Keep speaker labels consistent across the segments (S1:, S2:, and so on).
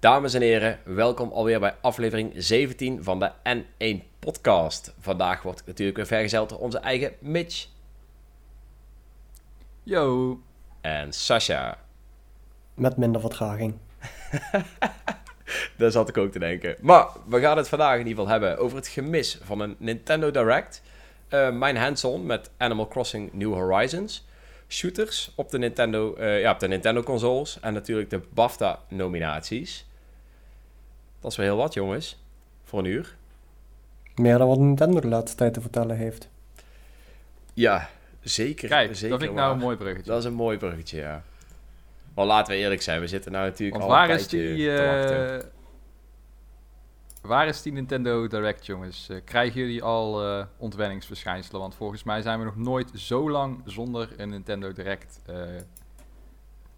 S1: Dames en heren, welkom alweer bij aflevering 17 van de N1 Podcast. Vandaag wordt natuurlijk weer vergezeld door onze eigen Mitch.
S2: Yo.
S1: En Sasha.
S3: Met minder vertraging.
S1: Daar zat ik ook te denken. Maar we gaan het vandaag in ieder geval hebben over het gemis van een Nintendo Direct. Uh, mijn hands-on met Animal Crossing New Horizons. Shooters op de Nintendo, uh, ja, op de Nintendo consoles. En natuurlijk de BAFTA nominaties. Dat is wel heel wat, jongens. Voor een uur.
S3: Meer dan wat Nintendo de laatste tijd te vertellen heeft.
S1: Ja, zeker.
S2: Kijk,
S1: zeker
S2: dat vind ik nou een mooi bruggetje.
S1: Dat is een mooi bruggetje, ja. Maar laten we eerlijk zijn, we zitten nou natuurlijk
S2: Want
S1: al
S2: waar
S1: een
S2: is die... Uh, waar is die Nintendo Direct, jongens? Uh, krijgen jullie al uh, ontwenningsverschijnselen? Want volgens mij zijn we nog nooit zo lang zonder een Nintendo Direct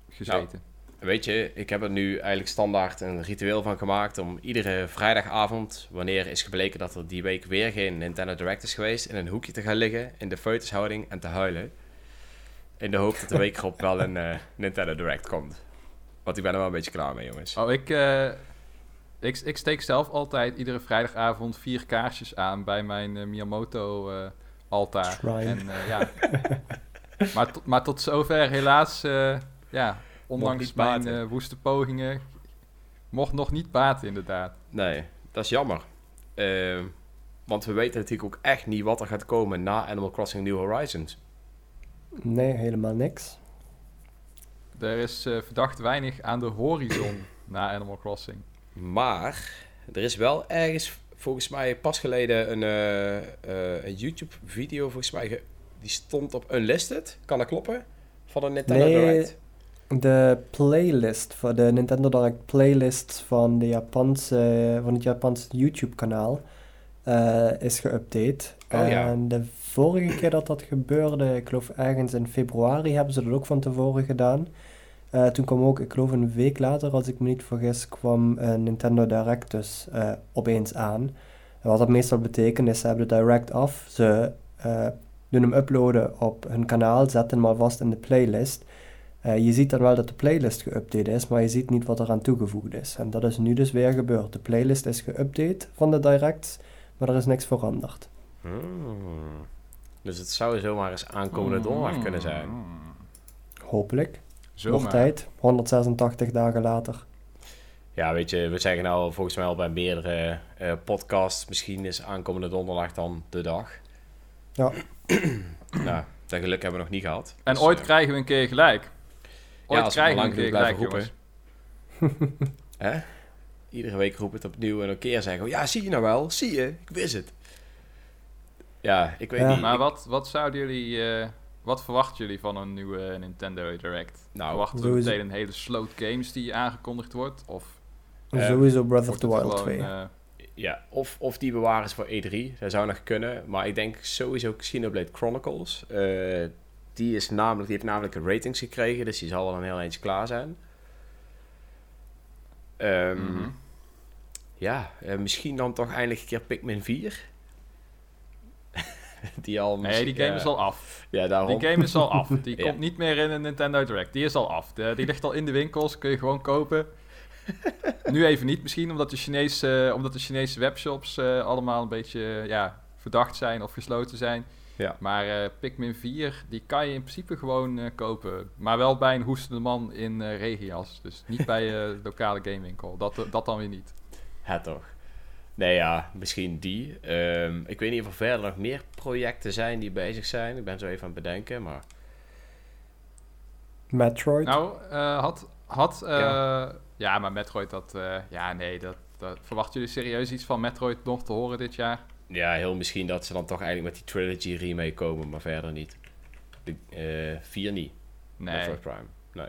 S2: gezeten.
S1: Nou, Weet je, ik heb er nu eigenlijk standaard een ritueel van gemaakt om iedere vrijdagavond, wanneer is gebleken dat er die week weer geen Nintendo Direct is geweest, in een hoekje te gaan liggen, in de feutushouding en te huilen. In de hoop dat de week erop wel een uh, Nintendo Direct komt. Want ik ben er wel een beetje klaar mee, jongens.
S2: Oh, ik, uh, ik, ik steek zelf altijd iedere vrijdagavond vier kaarsjes aan bij mijn uh, Miyamoto altaar. En, ja. maar, maar tot zover helaas, ja, ondanks mijn uh, woeste pogingen, mocht nog niet baten, inderdaad.
S1: Nee, dat is jammer. Uh, want we weten natuurlijk ook echt niet wat er gaat komen na Animal Crossing New Horizons.
S3: Nee, helemaal niks.
S2: Er is uh, verdacht weinig aan de horizon na Animal Crossing.
S1: Maar er is wel ergens, volgens mij pas geleden, een, een YouTube-video, volgens mij, die stond op Unlisted. Kan dat kloppen? Van een Nintendo
S3: nee,
S1: Direct
S3: de playlist voor de Nintendo Direct playlists van, de Japanse, van het Japanse YouTube kanaal uh, is geüpdate.
S1: Oh, ja.
S3: En de vorige keer dat dat gebeurde, ik geloof ergens in februari, hebben ze dat ook van tevoren gedaan. Uh, toen kwam ook, ik geloof een week later, als ik me niet vergis, kwam uh, Nintendo Direct dus opeens aan. En wat dat meestal betekent is, ze hebben de Direct af, ze doen hem uploaden op hun kanaal, zetten hem alvast in de playlist. Uh, je ziet dan wel dat de playlist geüpdate is, maar je ziet niet wat er aan toegevoegd is. En dat is nu dus weer gebeurd. De playlist is geüpdate van de directs, maar er is niks veranderd.
S1: Hmm. Dus het zou zomaar eens aankomende donderdag kunnen zijn.
S3: Hopelijk.
S2: Zomaar.
S3: Nog tijd, 186 dagen later.
S1: Ja, weet je, we zeggen nou volgens mij al bij meerdere uh, podcasts, misschien is aankomende donderdag dan de dag.
S3: Ja.
S1: nou, dat geluk hebben we nog niet gehad.
S2: En
S1: Dus,
S2: ooit
S1: eh,
S2: krijgen we een keer gelijk. Ooit
S1: ja, als we maar
S2: krijgen we
S1: lang genoeg blijven roepen. Hè? Iedere week roep het opnieuw en een keer zeggen, ja, zie je nou wel, zie je, ik wist het. Ja, ik weet
S3: Ja.
S1: niet.
S2: Maar wat, wat zouden jullie... eh, wat verwachten jullie van een nieuwe Nintendo Direct?
S1: nou,
S2: Verwachten we meteen een hele sloot games die aangekondigd wordt? Of
S1: Eh,
S3: Sowieso Breath of the Wild
S2: gewoon,
S3: 2.
S2: eh,
S1: ja, of, of die bewaren ze voor E3, dat zou nog kunnen. Maar ik denk sowieso Xenoblade Chronicles. Eh, die, is namelijk, die heeft namelijk een ratings gekregen, dus die zal wel een heel eentje klaar zijn. Ehm,
S2: mhm.
S1: Ja, eh, misschien dan toch eindelijk een keer Pikmin 4. die al
S2: Nee, die game is al af.
S1: Ja, daarom.
S2: Die game is al af. Die
S1: Ja.
S2: komt niet meer in een Nintendo Direct. Die is al af. De- die ligt al in de winkels. Kun je gewoon kopen. nu even niet misschien, omdat de Chinese, omdat de Chinese webshops eh, allemaal een beetje ja, verdacht zijn of gesloten zijn.
S1: Ja.
S2: Maar eh, Pikmin 4, die kan je in principe gewoon eh, kopen. Maar wel bij een hoestende man in eh Regias. Dus niet bij eh, de lokale gamewinkel. Dat, dat dan weer niet.
S1: Het toch. Nee, ja, misschien die. Ehm, ik weet niet of er verder nog meer projecten zijn die bezig zijn. Ik ben zo even aan het bedenken, maar...
S3: Metroid.
S2: Nou, eh, had... had eh,
S1: Ja.
S2: ja. maar Metroid, dat... eh, ja, nee, dat, dat... Verwachten jullie serieus iets van Metroid nog te horen dit jaar?
S1: Ja, heel misschien dat ze dan toch eigenlijk met die Trilogy remake komen, maar verder niet. De eh, vier niet.
S2: Nee.
S1: Metroid Prime. Nee.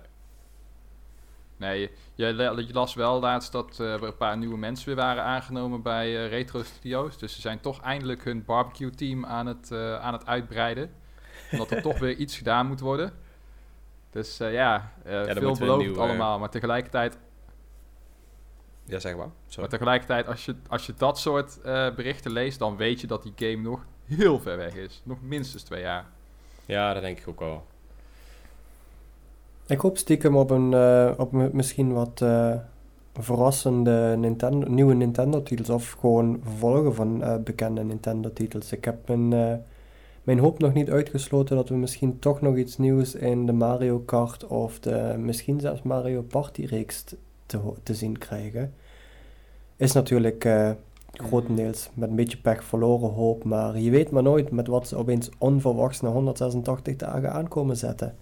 S2: Nee, je, je las wel laatst dat eh, er een paar nieuwe mensen weer waren aangenomen bij eh, Retro Studios. Dus ze zijn toch eindelijk hun barbecue team aan het, aan het uitbreiden. Omdat er toch weer iets gedaan moet worden. Dus ja,
S1: dan
S2: veel beloofd
S1: nieuw,
S2: allemaal. Maar tegelijkertijd,
S1: Ja, zeg maar. Sorry.
S2: maar tegelijkertijd als, je, als je dat soort eh, berichten leest, dan weet je dat die game nog heel ver weg is. Nog minstens twee jaar.
S1: Ja, dat denk ik ook wel.
S3: Ik hoop stiekem op een, eh, op mi- misschien wat, eh, verrassende Nintendo, nieuwe Nintendo-titels of gewoon vervolgen van uh, bekende Nintendo-titels. Ik heb mijn, uh, mijn hoop nog niet uitgesloten dat we misschien toch nog iets nieuws in de Mario Kart of de, misschien zelfs Mario Party-reeks te, te zien krijgen. Is natuurlijk uh, grotendeels met een beetje pech verloren hoop, maar je weet maar nooit met wat ze opeens onverwachts na 186 dagen aankomen zetten.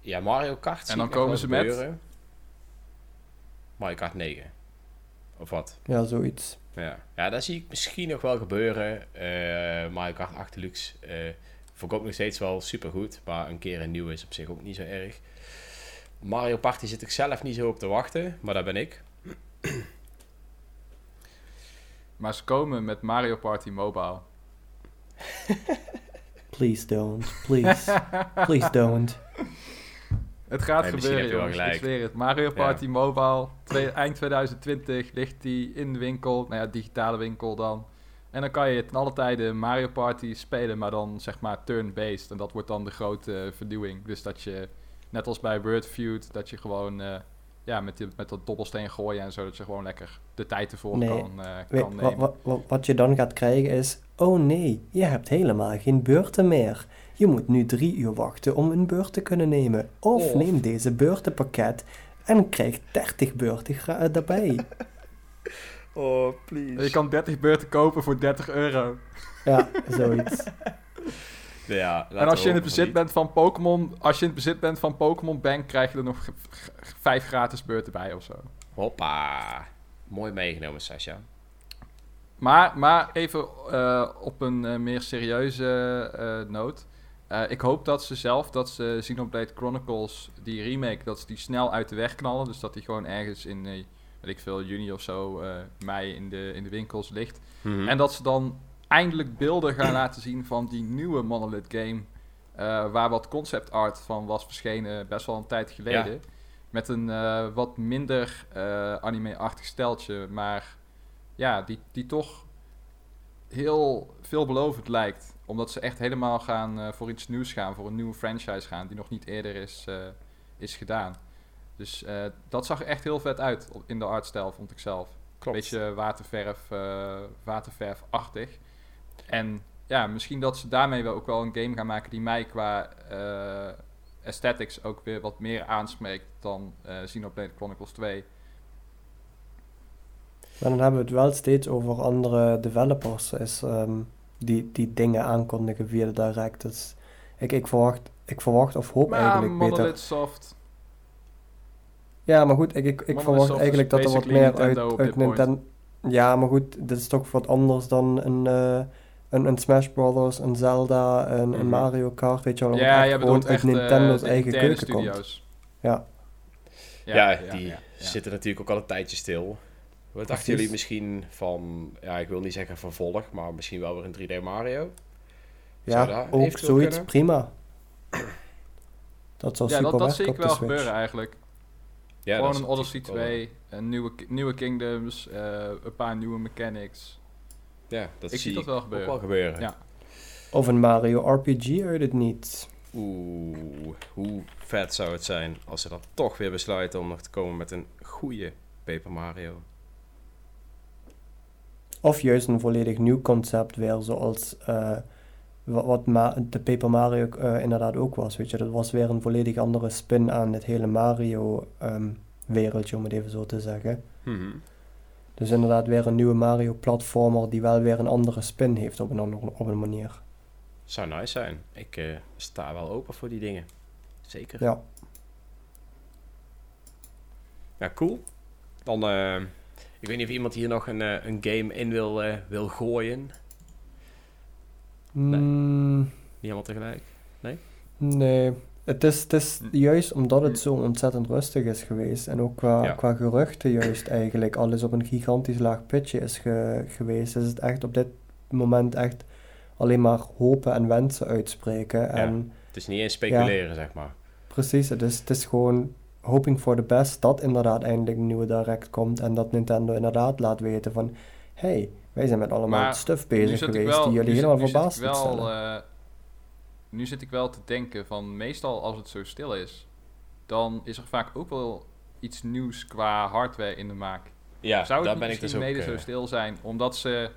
S1: Ja, Mario Kart.
S2: En dan komen ze met.
S1: Mario Kart 9. Of wat?
S3: Ja, zoiets.
S1: Ja, ja dat zie ik misschien nog wel gebeuren. Uh, Mario Kart 8 Deluxe uh, vond ik ook nog steeds wel super goed. Maar een keer een nieuw is op zich ook niet zo erg. Mario Party zit ik zelf niet zo op te wachten. Maar daar ben ik.
S2: Maar ze komen met Mario Party Mobile.
S3: Please don't. Please. Please don't.
S2: Het gaat gebeuren, jongens. Ik zweer het. Mario Party Mobile, eind 2020 ligt die in de winkel. Nou ja, digitale winkel dan. En dan kan je ten alle tijde Mario Party spelen, maar dan zeg maar turn-based. En dat wordt dan de grote vernieuwing. Dus dat je, net als bij Word Feud, dat je gewoon uh, ja, met, die, met dat dobbelsteen gooien en zo, dat je gewoon lekker de tijd ervoor kan, uh, kan nemen.
S3: Wat, wat, wat je dan gaat krijgen is, oh nee, je hebt helemaal geen beurten meer. Je moet nu drie uur wachten om een beurt te kunnen nemen. Of, neem deze beurtenpakket en krijg 30 beurten daarbij.
S1: oh, please.
S2: Je kan 30 beurten kopen voor 30 euro.
S3: Ja, zoiets.
S1: Ja,
S2: en als je in het bezit bent van Pokémon, als je in het bezit bent van Pokémon Bank, krijg je er nog vijf gratis beurten bij of zo.
S1: Hoppa. Mooi meegenomen, Sasha.
S2: Maar, maar even uh, op een uh, meer serieuze uh, noot. Ik hoop dat ze zelf, dat ze Xenoblade Chronicles, die remake, dat ze die snel uit de weg knallen. Dus dat die gewoon ergens in, weet ik veel, juni of zo, mei in de, in de winkels ligt. Mm -hmm. En dat ze dan eindelijk beelden gaan laten zien van die nieuwe Monolith game. waar wat concept art van was verschenen best wel een tijd geleden. Ja. Met een wat minder anime-achtig steltje, maar ja, die, die toch heel veelbelovend lijkt omdat ze echt helemaal gaan voor iets nieuws gaan, voor een nieuwe franchise gaan, die nog niet eerder is, is gedaan. Dus dat zag er echt heel vet uit in de artstijl, vond ik zelf. Klopt. Beetje waterverf, waterverfachtig. En ja, misschien dat ze daarmee wel ook wel een game gaan maken die mij qua aesthetics ook weer wat meer aanspreekt dan Xenoblade Chronicles 2.
S3: Maar dan hebben we het wel steeds over andere developers. Is, um die, die dingen aankondigen via de direct. Dus ik, ik, verwacht, ik verwacht of hoop
S2: maar
S3: eigenlijk
S2: Monolith beter... Soft.
S3: Ja, maar goed, ik, ik, ik verwacht eigenlijk dat er wat meer Nintendo uit, uit Nintendo... Ja, maar goed, dit is toch wat anders dan een, uh, een, een Smash Brothers, een Zelda, een, mm -hmm. een Mario Kart, weet je wel.
S2: Ja, je bedoelt
S3: uit Nintendo's uh, eigen keuken
S2: studios.
S3: komt. Ja.
S1: Ja, ja, die ja, zitten natuurlijk ook al een tijdje stil. Wat dachten jullie misschien van, ja, ik wil niet zeggen vervolg, maar misschien wel weer een 3D Mario?
S3: Ja, ook zoiets kunnen? prima. Dat zou
S2: ja,
S3: super
S2: dat, dat zie ik wel
S3: gebeuren
S2: eigenlijk. Ja, Gewoon een Odyssey 2, een nieuwe, nieuwe Kingdoms, uh, een paar nieuwe mechanics.
S1: Ja, dat
S2: ik
S1: zie
S2: dat wel gebeuren.
S1: wel gebeuren.
S2: Ja.
S3: Of een Mario RPG uit het niet.
S1: Oeh, hoe vet zou het zijn als ze dat toch weer besluiten om nog te komen met een goede Paper Mario.
S3: Of juist een volledig nieuw concept weer, zoals uh, wat Ma de Paper Mario uh, inderdaad ook was. Weet je, dat was weer een volledig andere spin aan het hele Mario-wereldje, um, om het even zo te zeggen.
S1: Mm -hmm.
S3: Dus inderdaad weer een nieuwe Mario-platformer die wel weer een andere spin heeft op een, andere, op een manier.
S1: Zou nice zijn. Ik uh, sta wel open voor die dingen. Zeker.
S3: Ja.
S1: Ja, cool. Dan ik weet niet of iemand hier nog een, uh, een game in wil, wil gooien.
S3: Nee. Mm.
S1: Niet helemaal tegelijk? Nee?
S3: Nee. Het is, het is juist omdat het zo ontzettend rustig is geweest. En ook qua, ja. qua geruchten juist eigenlijk alles op een gigantisch laag pitje is ge, geweest. Is het echt op dit moment echt alleen maar hopen en wensen uitspreken. En,
S1: ja, het is niet eens speculeren, ja, zeg maar.
S3: Precies, het is, het is gewoon hoping for the best dat inderdaad eindelijk een nieuwe Direct komt en dat Nintendo inderdaad laat weten van hey, wij zijn met allemaal maar stuff bezig geweest wel, die jullie helemaal verbaasd
S2: stellen. Nu zit ik wel te denken van meestal als het zo stil is, dan is er vaak ook wel iets nieuws qua hardware in de maak.
S1: Ja,
S2: Zou het
S1: daar
S2: niet
S1: ben ik dus
S2: misschien
S1: ook...
S2: mede zo
S1: eh,
S2: stil zijn, omdat ze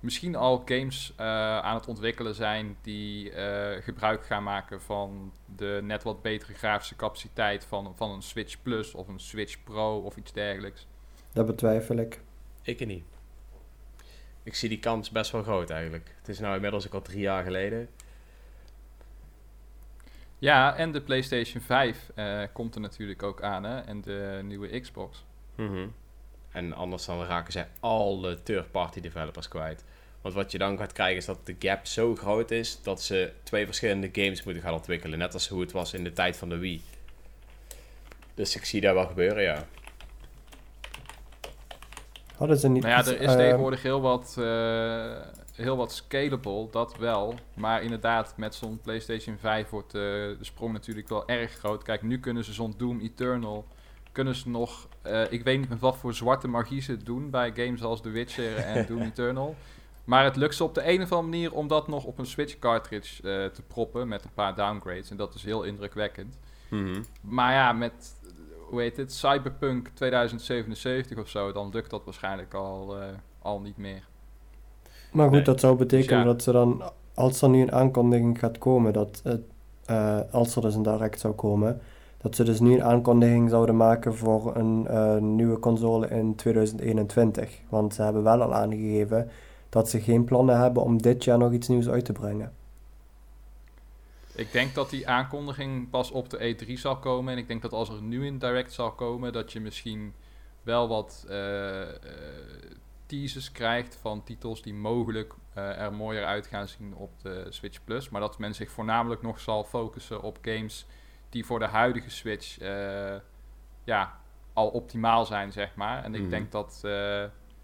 S2: misschien al games eh, aan het ontwikkelen zijn die eh, gebruik gaan maken van de net wat betere grafische capaciteit van, van een Switch Plus of een Switch Pro of iets dergelijks.
S3: Dat betwijfel ik.
S1: Ik niet. Ik zie die kans best wel groot eigenlijk. Het is nou inmiddels ook al drie jaar geleden.
S2: Ja, en de PlayStation 5 eh, komt er natuurlijk ook aan, hè? En de nieuwe Xbox.
S1: Mhm. En anders dan raken zij alle third-party developers kwijt. Want wat je dan gaat krijgen is dat de gap zo groot is dat ze twee verschillende games moeten gaan ontwikkelen. Net als hoe het was in de tijd van de Wii. Dus ik zie dat wel gebeuren, ja.
S3: Hadden ze niet
S2: Nou ja, er is
S3: eh,
S2: tegenwoordig heel wat, eh, heel wat scalable, dat wel. Maar inderdaad, met zo'n PlayStation 5 wordt eh, de sprong natuurlijk wel erg groot. Kijk, nu kunnen ze zo'n Doom Eternal, kunnen ze nog, eh, ik weet niet met wat voor zwarte magie ze het doen bij games als The Witcher en Doom Eternal. Maar het lukt ze op de een of andere manier om dat nog op een Switch cartridge eh, te proppen met een paar downgrades. En dat is heel indrukwekkend.
S1: Mhm.
S2: Maar ja, met, hoe heet het, Cyberpunk 2077 of zo, dan lukt dat waarschijnlijk al, al niet meer.
S3: Maar goed,
S1: Nee.
S3: dat zou betekenen
S2: Ja.
S3: dat ze dan, als er nu een aankondiging gaat komen, dat het, eh, als er dus een direct zou komen, dat ze dus nu een aankondiging zouden maken voor een eh, nieuwe console in 2021. Want ze hebben wel al aangegeven dat ze geen plannen hebben om dit jaar nog iets nieuws uit te brengen.
S2: Ik denk dat die aankondiging pas op de E3 zal komen. En ik denk dat als er nu een direct zal komen, dat je misschien wel wat eh, teasers krijgt van titels die mogelijk eh, er mooier uit gaan zien op de Switch Plus. Maar dat men zich voornamelijk nog zal focussen op games die voor de huidige Switch eh, ja, al optimaal zijn, zeg maar. En ik
S1: Mhm.
S2: denk dat eh,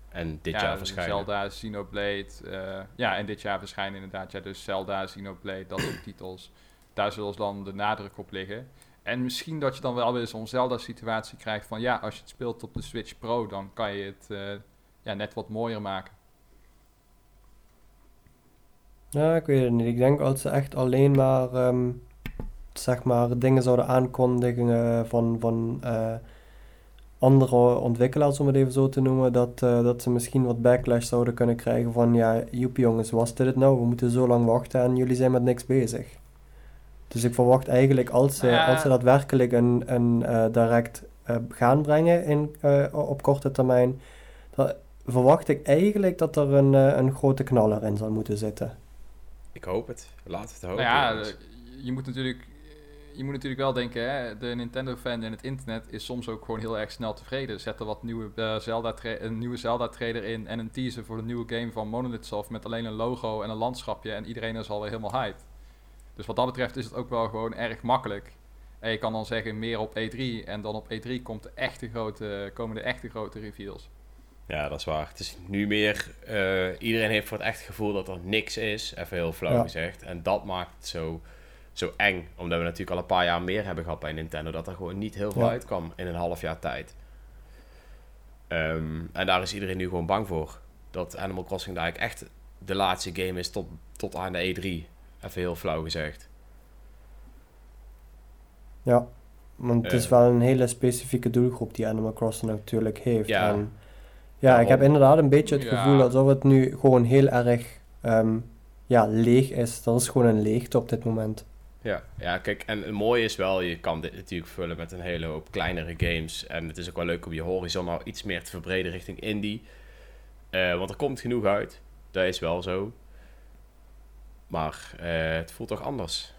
S1: En dit
S2: ja,
S1: jaar verschijnen.
S2: Zelda, Xenoblade. ja, en dit jaar verschijnen inderdaad. Ja, dus Zelda, Xenoblade, dat soort titels. Daar zullen dan de nadruk op liggen. En misschien dat je dan wel weer zo'n Zelda-situatie krijgt van... Ja, als je het speelt op de Switch Pro, dan kan je het ja, net wat mooier maken.
S3: Ja, ik weet het niet. Ik denk als ze echt alleen maar, ehm, zeg maar, dingen zouden aankondigen van, van eh, andere ontwikkelaars, om het even zo te noemen, dat, eh, dat ze misschien wat backlash zouden kunnen krijgen van, ja, joepie jongens, was dit het nou? We moeten zo lang wachten en jullie zijn met niks bezig. Dus ik verwacht eigenlijk, als ze, als ze daadwerkelijk een, een eh, direct eh, gaan brengen in, eh, op korte termijn, verwacht ik eigenlijk dat er een, eh, een grote knaller in zal moeten zitten.
S1: Ik hoop het. Laten we het hopen.
S2: nou ja, eh, je moet natuurlijk... Je moet natuurlijk wel denken, hè, de Nintendo-fan in het internet is soms ook gewoon heel erg snel tevreden. Zet er wat nieuwe, eh, Zelda een nieuwe Zelda-trailer in en een teaser voor de nieuwe game van Monolith Soft met alleen een logo en een landschapje en iedereen is alweer helemaal hyped. Dus wat dat betreft is het ook wel gewoon erg makkelijk. En je kan dan zeggen meer op E3 en dan op E3 komt de echte grote, komen de echte grote reveals.
S1: Ja, dat is waar. Het is nu meer... eh, iedereen heeft voor het echt gevoel dat er niks is. Even heel flauw
S3: Ja.
S1: gezegd. En dat maakt het zo, zo eng. Omdat we natuurlijk al een paar jaar meer hebben gehad bij Nintendo. Dat er gewoon niet heel veel
S3: Ja.
S1: uitkwam in een half jaar tijd. Ehm, en daar is iedereen nu gewoon bang voor. Dat Animal Crossing daar eigenlijk echt de laatste game is tot, tot aan de E3. Even heel flauw gezegd.
S3: Ja, want het is
S1: Eh.
S3: wel een hele specifieke doelgroep die Animal Crossing natuurlijk heeft.
S1: Ja.
S3: En ja, ik heb inderdaad een beetje het
S2: Ja.
S3: gevoel alsof het nu gewoon heel erg ehm, ja, leeg is. Er is gewoon een leegte op dit moment.
S1: Ja, ja, kijk, en het mooie is wel, je kan dit natuurlijk vullen met een hele hoop kleinere games. En het is ook wel leuk om je horizon nou iets meer te verbreden richting indie. Eh, want er komt genoeg uit, dat is wel zo. Maar eh, het voelt toch anders.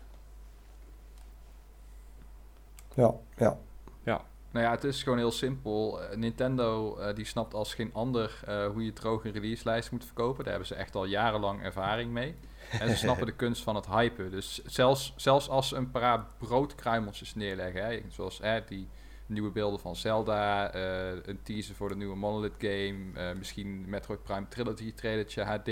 S3: Ja, ja.
S2: Nou ja, het is gewoon heel simpel. Eh, Nintendo eh, die snapt als geen ander eh, hoe je droog een releaselijst moet verkopen. Daar hebben ze echt al jarenlang ervaring mee. En ze snappen de kunst van het hypen. Dus zelfs, zelfs als ze een paar broodkruimeltjes neerleggen, hè, zoals eh, die nieuwe beelden van Zelda, een teaser voor de nieuwe Monolith game, misschien Metroid Prime Trilogy trailertje HD,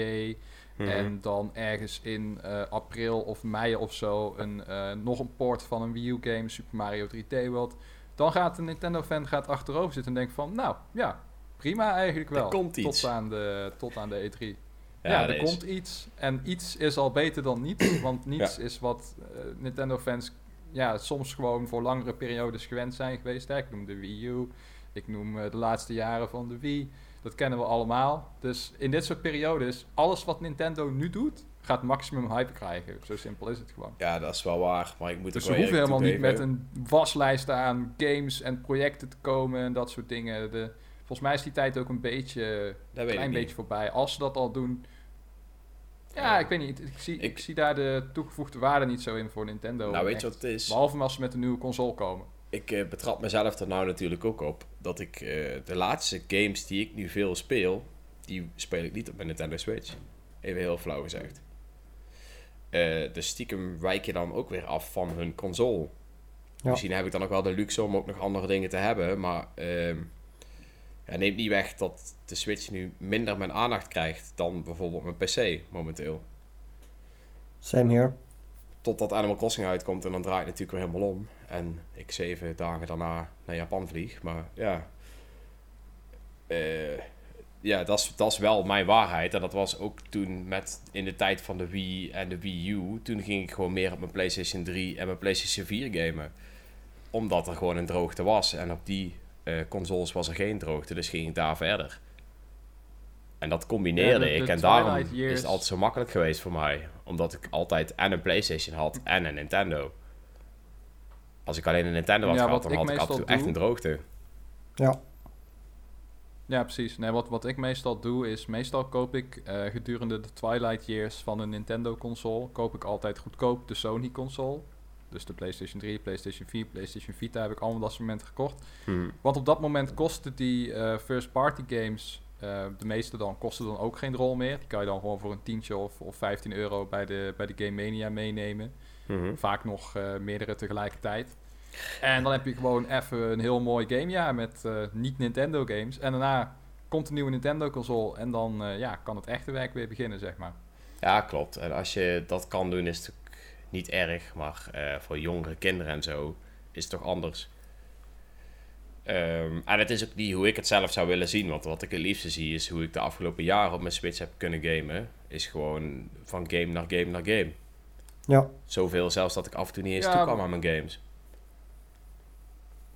S1: Mhm.
S2: en dan ergens in april of mei of zo een, nog een port van een Wii U game, Super Mario 3D World. Dan gaat een Nintendo-fan gaat achterover zitten en denkt van, nou ja, prima eigenlijk wel.
S1: Er komt iets.
S2: Tot aan de, tot aan de E3.
S1: Ja,
S2: er
S1: is-
S2: komt iets. En iets is al beter dan niets. Want niets is wat eh, Nintendo-fans ja, soms gewoon voor langere periodes gewend zijn geweest. Hè? Ik noem de Wii U, ik noem de laatste jaren van de Wii. Dat kennen we allemaal. Dus in dit soort periodes, alles wat Nintendo nu doet, gaat maximum hype krijgen. Zo simpel is het gewoon.
S1: Ja, dat is wel waar. Maar ik moet
S2: dus ze hoeven helemaal niet met een waslijst aan games en projecten te komen en dat soort dingen. De, volgens mij is die tijd ook een beetje, een klein beetje voorbij. Als ze dat al doen. Ja, ik weet niet. Ik zie, ik, zie daar de toegevoegde waarde niet zo in voor Nintendo.
S1: Nou, weet je wat het is?
S2: Behalve als ze met een nieuwe console komen.
S1: Ik uh, betrap mezelf er nou natuurlijk ook op dat ik uh, de laatste games die ik nu veel speel, die speel ik niet op mijn Nintendo Switch. Even heel flauw gezegd. Uh, dus stiekem wijk je dan ook weer af van hun console. Ja. Misschien heb ik dan ook wel de luxe om ook nog andere dingen te hebben. Maar uh, ja, neemt niet weg dat de Switch nu minder mijn aandacht krijgt dan bijvoorbeeld mijn PC momenteel.
S3: Same here.
S1: Totdat Animal Crossing uitkomt en dan draait het natuurlijk weer helemaal om. En ik zeven dagen daarna naar Japan vlieg. Maar ja. Uh, ja, dat is, dat is wel mijn waarheid. En dat was ook toen met in de tijd van de Wii en de Wii U. Toen ging ik gewoon meer op mijn PlayStation 3 en mijn PlayStation 4 gamen. Omdat er gewoon een droogte was. En op die uh, consoles was er geen droogte. Dus ging ik daar verder. En dat combineerde ik. En daarom is het altijd zo makkelijk geweest voor mij. Omdat ik altijd en een PlayStation had en een Nintendo. Als ik alleen een Nintendo had gehad, dan had ik af en toe echt een droogte.
S3: Ja.
S2: Ja, precies. Nee, wat, wat ik meestal doe is, meestal koop ik uh, gedurende de Twilight Years van een Nintendo console, koop ik altijd goedkoop de Sony console. Dus de PlayStation 3, PlayStation 4, PlayStation Vita heb ik allemaal dat moment gekocht. Hmm. Want op dat moment kosten die uh, first party games, uh, de meeste dan, kosten dan ook geen rol meer. Die kan je dan gewoon voor een tientje of, of 15 euro bij de, bij de Game Mania meenemen. Hmm. Vaak nog meerdere tegelijkertijd. En dan heb je gewoon even een heel mooi gamejaar met uh, niet-Nintendo games. En daarna komt een nieuwe Nintendo-console en dan uh, ja, kan het echte werk weer beginnen, zeg maar.
S1: Ja, klopt. En als je dat kan doen, is het niet erg. Maar uh, voor jongere kinderen en zo is het toch anders. Um, en het is ook niet hoe ik het zelf zou willen zien. Want wat ik het liefste zie is hoe ik de afgelopen jaren op mijn Switch heb kunnen gamen. Is gewoon van game naar game naar game.
S3: Ja.
S1: Zoveel zelfs dat ik af en toe niet eens ja, toe kwam aan mijn games.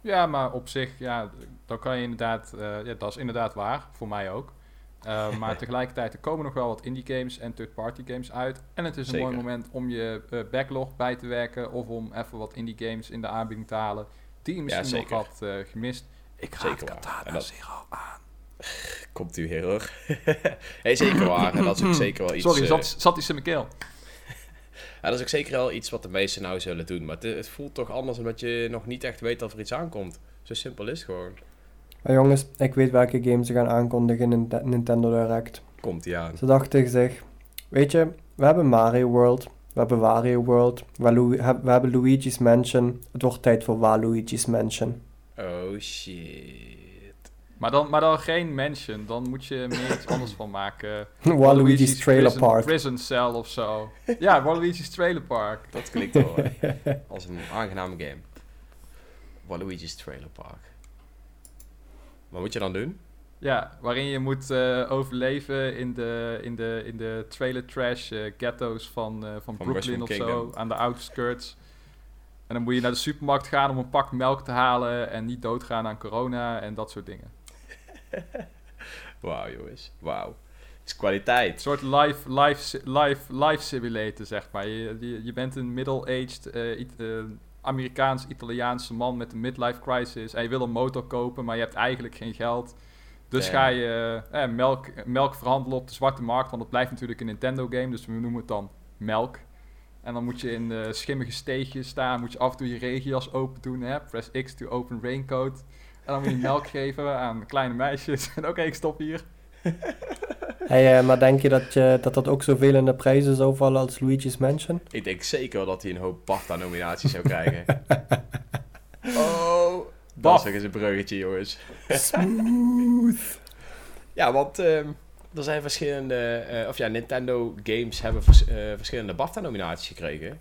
S2: Ja, maar op zich, ja, dan kan je inderdaad, uh, ja, dat is inderdaad waar, voor mij ook. Uh, maar tegelijkertijd, er komen nog wel wat indie games en third-party games uit. En het is een mooi moment om je uh, backlog bij te werken of om even wat indie games in de aanbieding te halen die je misschien nog had gemist. Ik ga zeker Katana dat... Zero aan.
S1: Komt u hier hoor. hey, zeker waar. En dat is ook zeker wel iets...
S2: Sorry, zat, zat iets in mijn keel.
S1: Ja, dat is ook zeker wel iets wat de meesten nou zullen doen. Maar het, het, voelt toch anders omdat je nog niet echt weet dat er iets aankomt. Zo simpel is het gewoon.
S3: Maar jongens, ik weet welke games ze gaan aankondigen in Nintendo Direct.
S1: Komt die aan.
S3: Ze dachten zich, weet je, we hebben Mario World, we hebben Wario World, we, hebben Luigi's Mansion. Het wordt tijd voor Waluigi's Mansion.
S1: Oh shit.
S2: Maar dan, maar dan geen mansion, dan moet je meer iets anders van maken.
S3: Waluigi's Trailer
S2: prison,
S3: Park.
S2: Prison Cell of zo. Ja, Waluigi's Trailer Park.
S1: Dat klinkt wel als een aangename game. Waluigi's Trailer Park. Wat moet je dan doen?
S2: Ja, waarin je moet uh, overleven in de, in de, in de trailer trash uh, ghetto's van, uh, van, van Brooklyn of zo, aan de outskirts. En dan moet je naar de supermarkt gaan om een pak melk te halen en niet doodgaan aan corona en dat soort dingen.
S1: Wauw, jongens. Wauw. is kwaliteit. Een
S2: soort life, life, life, life simulator, zeg maar. Je, je, je bent een middle-aged uh, Amerikaans-Italiaanse man met een midlife crisis. En je wil een motor kopen, maar je hebt eigenlijk geen geld. Dus ga je eh, melk, melk verhandelen op de zwarte markt. Want het blijft natuurlijk een Nintendo-game. Dus we noemen het dan melk. En dan moet je in schimmige steegjes staan. Moet je af en toe je regenjas open doen. Hè? Press X to open raincoat. En dan moet je melk geven aan kleine meisjes. En oké, ik stop hier.
S3: Hey, uh, maar denk je dat, je dat dat ook zoveel in de prijzen zou vallen als Luigi's Mansion?
S1: Ik denk zeker wel dat hij een hoop BAFTA-nominaties zou krijgen. oh, dat is een bruggetje, jongens.
S3: Smooth.
S1: ja, want uh, er zijn verschillende... Uh, of ja, Nintendo games hebben vers, uh, verschillende BAFTA-nominaties gekregen.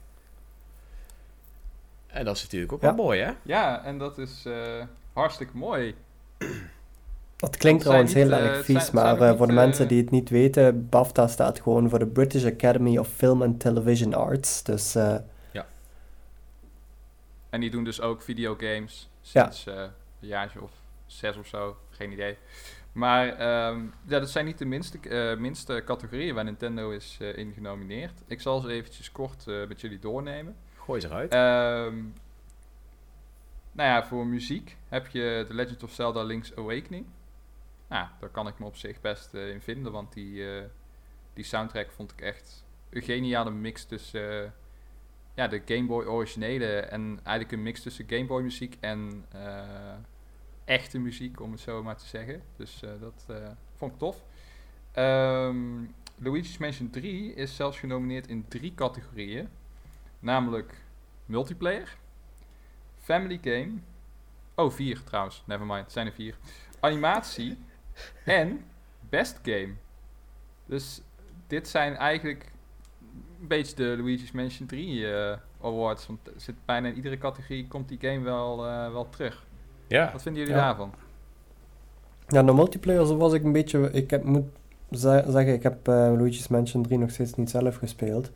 S1: En dat is natuurlijk ook wel mooi, hè?
S2: Ja, en dat is hartstikke mooi.
S3: Dat klinkt trouwens heel erg uh, vies, maar uh, voor de mensen die het niet weten, BAFTA staat gewoon voor de British Academy of Film and Television Arts. Dus uh,
S1: ja.
S2: En die doen dus ook videogames sinds uh, een jaartje of zes of zo. Geen idee. Maar um, ja, dat zijn niet de minste, uh, minste categorieën waar Nintendo is uh, in genomineerd. Ik zal ze eventjes kort met jullie doornemen.
S1: Gooi ze eruit.
S2: Um, nou ja, voor muziek heb je The Legend of Zelda Link's Awakening. Nou, daar kan ik me op zich best in vinden, want die, die soundtrack vond ik echt een geniale mix tussen ja, de Game Boy originele en eigenlijk een mix tussen Game Boy muziek en echte muziek, om het zo maar te zeggen. Dus dat vond ik tof. Um, Luigi's Mansion 3 is zelfs genomineerd in drie categorieën. Namelijk multiplayer, family game. Oh, vier trouwens. Nevermind, het zijn er vier. Animatie en best game. Dus dit zijn eigenlijk een beetje de Luigi's Mansion 3 uh, eh, awards. Want zit bijna in iedere categorie komt die game wel, uh, wel terug. Ja. Wat vinden jullie daarvan?
S3: Ja, de multiplayer was ik een beetje... Ik heb, moet zeggen, ik heb uh, Luigi's Mansion 3 nog steeds niet zelf gespeeld.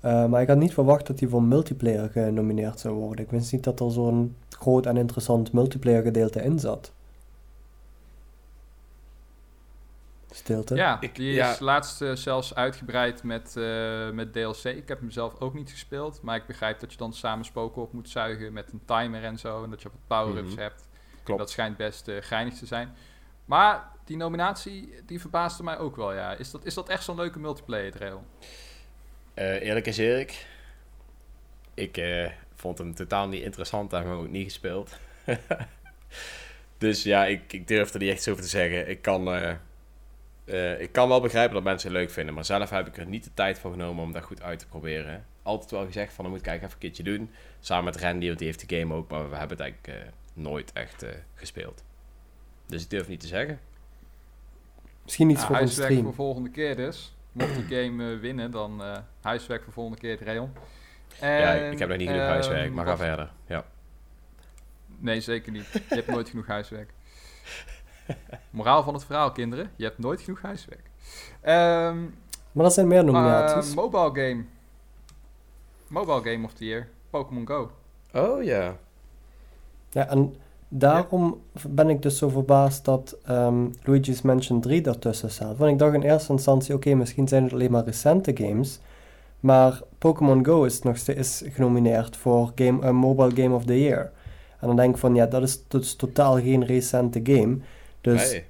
S3: Maar ik had niet verwacht dat hij voor multiplayer genomineerd zou worden. Ik wist niet dat er zo'n groot en interessant multiplayer gedeelte in zat. Stilte.
S2: Ja, die is laatst uh, zelfs uitgebreid met, uh, met DLC. Ik heb hem zelf ook niet gespeeld. Maar ik begrijp dat je dan samen spoken op moet zuigen met een timer en zo. En dat je wat power-ups mhm. hebt. Klopt. Dat schijnt best uh, geinig te zijn. Maar die nominatie, die verbaasde mij ook wel, ja. Is dat, is dat echt zo'n leuke multiplayer trail?
S1: Eerlijk is eerlijk. Ik vond hem totaal niet interessant en hem ook niet gespeeld. dus ja, ik, ik durf er niet echt zo over te zeggen. Ik kan uh, ik kan wel begrijpen dat mensen het leuk vinden, maar zelf heb ik er niet de tijd voor genomen om dat goed uit te proberen. Altijd wel gezegd van, dan moet ik kijken even een keertje doen. Samen met Randy, want die heeft de game ook, maar we hebben het eigenlijk uh, nooit echt uh, gespeeld. Dus ik durf niet te zeggen.
S3: Misschien iets voor
S2: huiswerk
S3: stream.
S2: voor volgende keer dus. Mocht de game winnen, dan huiswerk voor volgende keer het rayon.
S1: ja, ik, heb nog niet genoeg huiswerk, ehm, maar ga verder. Ja.
S2: Nee, zeker niet. Je hebt nooit genoeg huiswerk. Moraal van het verhaal, kinderen. Je hebt nooit genoeg huiswerk. Um,
S3: maar dat zijn meer nominaties.
S2: Uh, mobile game. Mobile game of the year. Pokémon Go.
S1: Oh ja.
S3: Ja, en daarom ben ik dus zo verbaasd dat um, Luigi's Mansion 3 ertussen staat. Want ik dacht in eerste instantie, oké, misschien zijn het alleen maar recente games. Maar Pokémon Go is nog steeds genomineerd voor game, uh, Mobile Game of the Year. En dan denk ik van, ja, dat is, dat is totaal geen recente game. Dus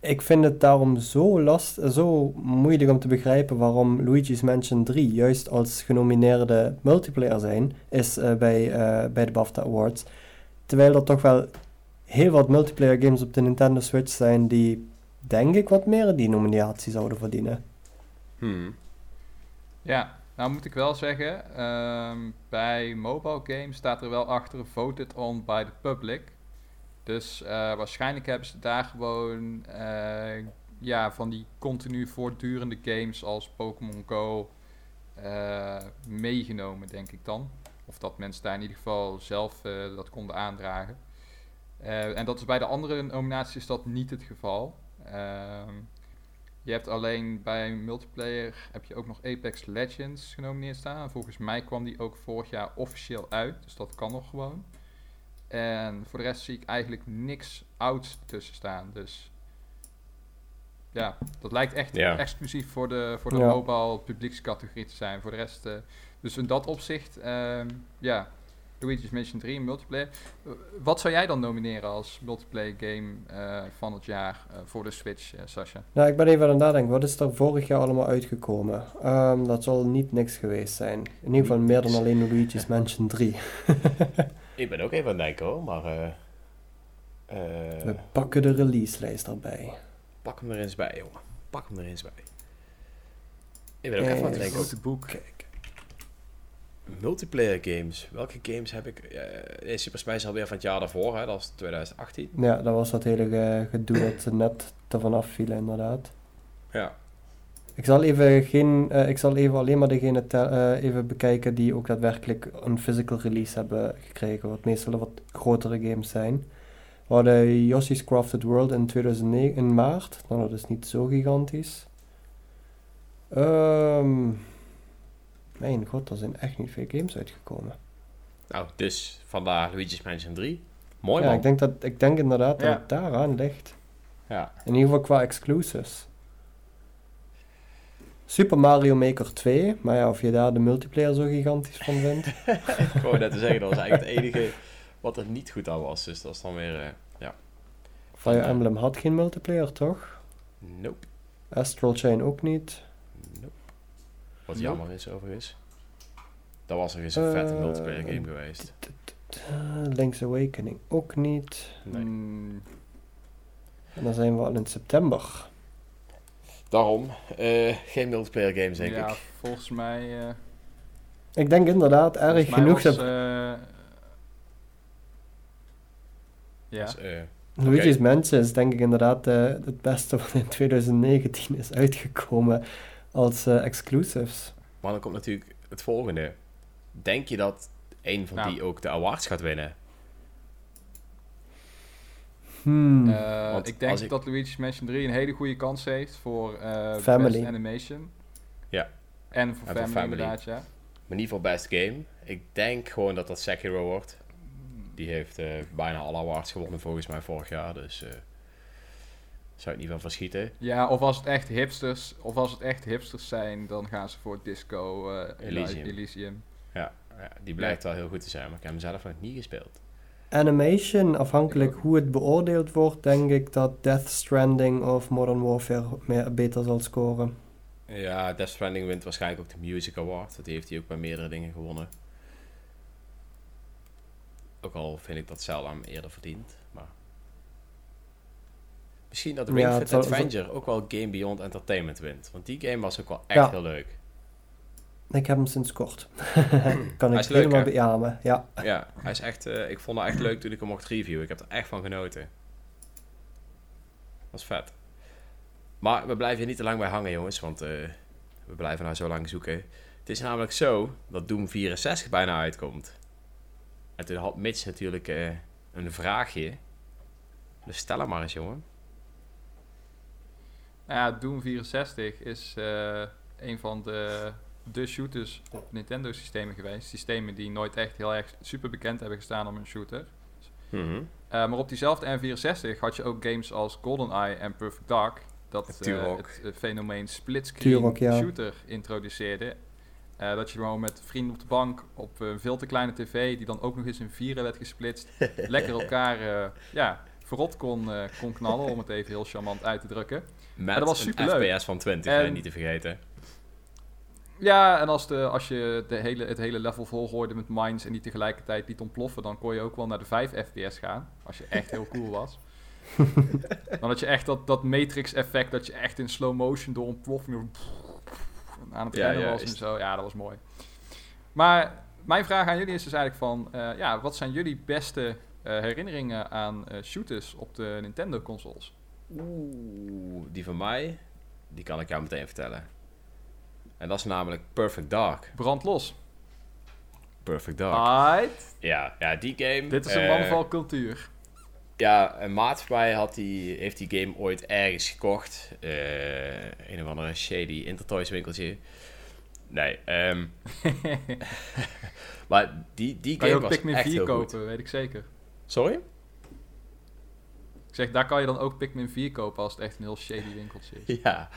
S3: ik vind het daarom zo last, zo moeilijk om te begrijpen waarom Luigi's Mansion 3 juist als genomineerde multiplayer zijn, is uh, bij, uh, bij de BAFTA Awards. Terwijl er toch wel heel wat multiplayer games op de Nintendo Switch zijn die, denk ik, wat meer die nominatie zouden verdienen.
S1: Hmm.
S2: Ja, nou moet ik wel zeggen, um, bij mobile games staat er wel achter voted on by the public. Dus uh, waarschijnlijk hebben ze daar gewoon uh, ja, van die continu voortdurende games als Pokémon Go uh, meegenomen, denk ik dan. Of dat mensen daar in ieder geval zelf dat konden aandragen. en dat is bij de andere nominaties is dat niet het geval. Ehm, je hebt alleen bij multiplayer heb je ook nog Apex Legends genomineerd staan. Volgens mij kwam die ook vorig jaar officieel uit, dus dat kan nog gewoon. En voor de rest zie ik eigenlijk niks ouds tussen staan. Dus ja, dat lijkt echt exclusief voor de, voor de mobile publiekscategorie te zijn. Voor de rest, uh, dus in dat opzicht, uh, ja, Luigi's Mansion 3 multiplayer. Uh, wat zou jij dan nomineren als multiplayer game uh, van het jaar voor de Switch, Sasha?
S3: Nou, ik ben even aan het nadenken. Wat is er vorig jaar allemaal uitgekomen? Um, dat zal niet niks geweest zijn. In ieder geval meer dan alleen Luigi's Mansion 3.
S1: Ik ben ook even aan het denken hoor, maar... Uh,
S3: We pakken de release-lijst erbij.
S1: Pak hem er eens bij, jongen. Pak hem er eens bij. Ik ben ook even aan het denken.
S2: Grote boek. Kijk.
S1: Multiplayer games. Welke games heb ik... Uh, Super Smash is alweer van het jaar daarvoor, hè? Dat was 2018.
S3: Ja, dat was dat hele gedoe dat ze net ervan afvielen, inderdaad.
S1: Ja.
S3: Ik zal even, geen, uh, ik zal even alleen maar degene uh, even bekijken die ook daadwerkelijk een physical release hebben gekregen. Wat meestal wat grotere games zijn. We hadden Yoshi's Crafted World in 2009, in maart. Nou, dat is niet zo gigantisch. Um, mijn god, er zijn echt niet veel games uitgekomen.
S1: Nou, dus vandaar Luigi's Mansion 3. Mooi
S3: ja,
S1: man.
S3: ik denk, dat, ik denk inderdaad dat het daaraan ligt.
S1: Ja.
S3: In ieder geval qua exclusives. Super Mario Maker 2, maar ja, of je daar de multiplayer zo gigantisch van vindt.
S1: Ik wou net te zeggen, dat was eigenlijk het enige wat er niet goed aan was. Dus dat is dan weer, eh, ja.
S3: Fire Emblem had geen multiplayer, toch?
S1: Nope.
S3: Astral Chain ook niet.
S1: Wat jammer is overigens. Dat was nog eens een vette
S3: Eh,
S1: multiplayer game geweest.
S3: Uh, Link's Awakening ook niet.
S1: Nee.
S3: En dan zijn we al in september.
S1: Daarom, eh, geen multiplayer games denk
S2: ja,
S1: ik.
S2: volgens mij... eh,
S3: Ik denk inderdaad erg genoeg
S2: was,
S3: dat
S2: eh, ja.
S1: Dus, eh,
S3: Luigi's. Mansion is denk ik inderdaad eh, het beste wat in 2019 is uitgekomen als eh, exclusives.
S1: maar dan komt natuurlijk het volgende. Denk je dat een van
S2: Nou.
S1: die ook de awards gaat winnen?
S3: Hmm.
S2: Eh,
S1: Want
S2: ik denk
S1: ik-
S2: dat Luigi's Mansion 3 een hele goede kans heeft voor eh
S3: Family.
S2: Best Animation.
S1: Ja.
S2: En voor Family,
S1: Family.
S2: inderdaad, ja.
S1: Maar niet voor best game. Ik denk gewoon dat dat Sekiro wordt. Die heeft eh, bijna alle awards gewonnen volgens mij vorig jaar. Dus eh zou ik niet van verschieten.
S2: Ja, of als het echt hipsters, of als het echt hipsters zijn, dan gaan ze voor Disco eh,
S1: Elysium.
S2: Elysium.
S1: Ja, ja, die blijkt wel heel goed te zijn. Maar ik heb hem zelf nog niet gespeeld.
S3: Animation, afhankelijk hoe het beoordeeld wordt, denk ik dat Death Stranding of Modern Warfare meer, beter zal scoren.
S1: Ja, Death Stranding wint waarschijnlijk ook de Music Award. Die heeft hij ook bij meerdere dingen gewonnen. Ook al vind ik dat Zelda hem eerder verdient. Misschien dat Ring
S3: Ja,
S1: Fit Adventure ook wel Game Beyond Entertainment wint. Want die game was ook wel echt
S3: Ja.
S1: heel leuk.
S3: Ik heb hem sinds kort. kan
S1: Hij
S3: ik
S1: is leuk,
S3: helemaal
S1: hè?
S3: beamen. Ja.
S1: Ja, hij is echt, eh, ik vond het echt leuk toen ik hem mocht reviewen. Ik heb er echt van genoten. Dat is vet. Maar we blijven hier niet te lang bij hangen, jongens. Want eh, we blijven nou zo lang zoeken. Het is namelijk zo dat Doom 64 bijna uitkomt. En toen had Mitch natuurlijk eh, een vraagje. Dus stel hem maar eens, jongen.
S2: Nou ja, Doom 64 is eh, een van de, de shooters op Nintendo-systemen geweest. Systemen die nooit echt heel erg super bekend hebben gestaan om een shooter.
S1: Mhm.
S2: Eh, maar op diezelfde N64 had je ook games als GoldenEye en Perfect Dark. Dat eh, het fenomeen splitscreen
S3: Turok, ja.
S2: shooter introduceerde. Eh, dat je gewoon met vrienden op de bank op een veel te kleine tv, die dan ook nog eens in vieren werd gesplitst, lekker elkaar eh, ja, verrot kon, eh, kon knallen, om het even heel charmant uit te drukken.
S1: Met
S2: dat was
S1: een
S2: superleuk.
S1: FPS van 20,
S2: En-
S1: niet te vergeten.
S2: Ja, en als, de, als je de hele, het hele level volgooide met mines en die tegelijkertijd liet ontploffen, dan kon je ook wel naar de 5 fps gaan. Als je echt heel cool was. dan had je echt dat, dat matrix-effect, dat je echt in slow motion door ontploffingen aan het
S1: Ja,
S2: rennen
S1: ja,
S2: was en zo. Ja, dat was mooi. Maar mijn vraag aan jullie is dus eigenlijk van, eh, ja, wat zijn jullie beste herinneringen aan eh, shooters op de Nintendo-consoles?
S1: Oeh, die van mij, die kan ik jou meteen vertellen. En dat is namelijk Perfect Dark.
S2: Brand los.
S1: Perfect Dark. Ja, ja, die game.
S2: Dit is een
S1: eh,
S2: man van cultuur.
S1: Ja, een maat van mij had die, heeft die game ooit ergens gekocht. Eh, een of andere shady Intertoys winkeltje. Nee, ehm, maar die, die game
S2: ook
S1: was echt
S2: 4
S1: heel goed.
S2: kopen, weet ik zeker.
S1: Sorry?
S2: Ik zeg, daar kan je dan ook Pikmin 4 kopen als het echt een heel shady winkeltje is.
S1: Ja.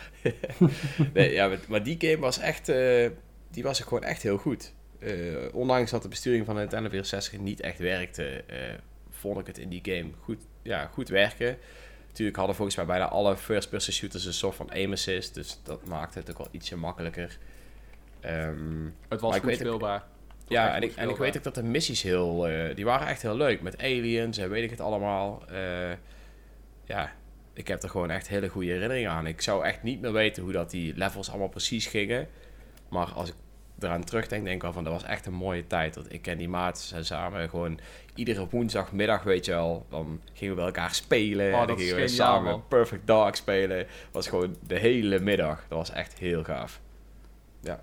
S1: nee, ja, maar- die game was echt, eh, die was gewoon echt heel goed. Eh, ondanks dat de besturing van de Nintendo 64 niet echt werkte, eh, vond ik het in die game goed, ja, goed werken. Natuurlijk hadden volgens mij bijna alle first-person shooters een soort van aim assist, dus dat maakte het ook wel ietsje makkelijker. Ehm,
S2: Het was goed speelbaar.
S1: Ja, en ik, en ik weet ook dat de missies heel... eh, die waren echt heel leuk. Met aliens en weet ik het allemaal. Eh, ja, ik heb er gewoon echt hele goede herinneringen aan. Ik zou echt niet meer weten hoe dat die levels allemaal precies gingen. Maar als ik eraan terugdenk, denk ik wel van... Dat was echt een mooie tijd. Want ik ken die maats en samen gewoon... Iedere woensdagmiddag, weet je wel... Dan gingen we bij elkaar spelen.
S2: Oh,
S1: en
S2: dat
S1: dan gingen we samen
S2: man.
S1: Perfect Dark spelen. was gewoon de hele middag. Dat was echt heel gaaf. Ja,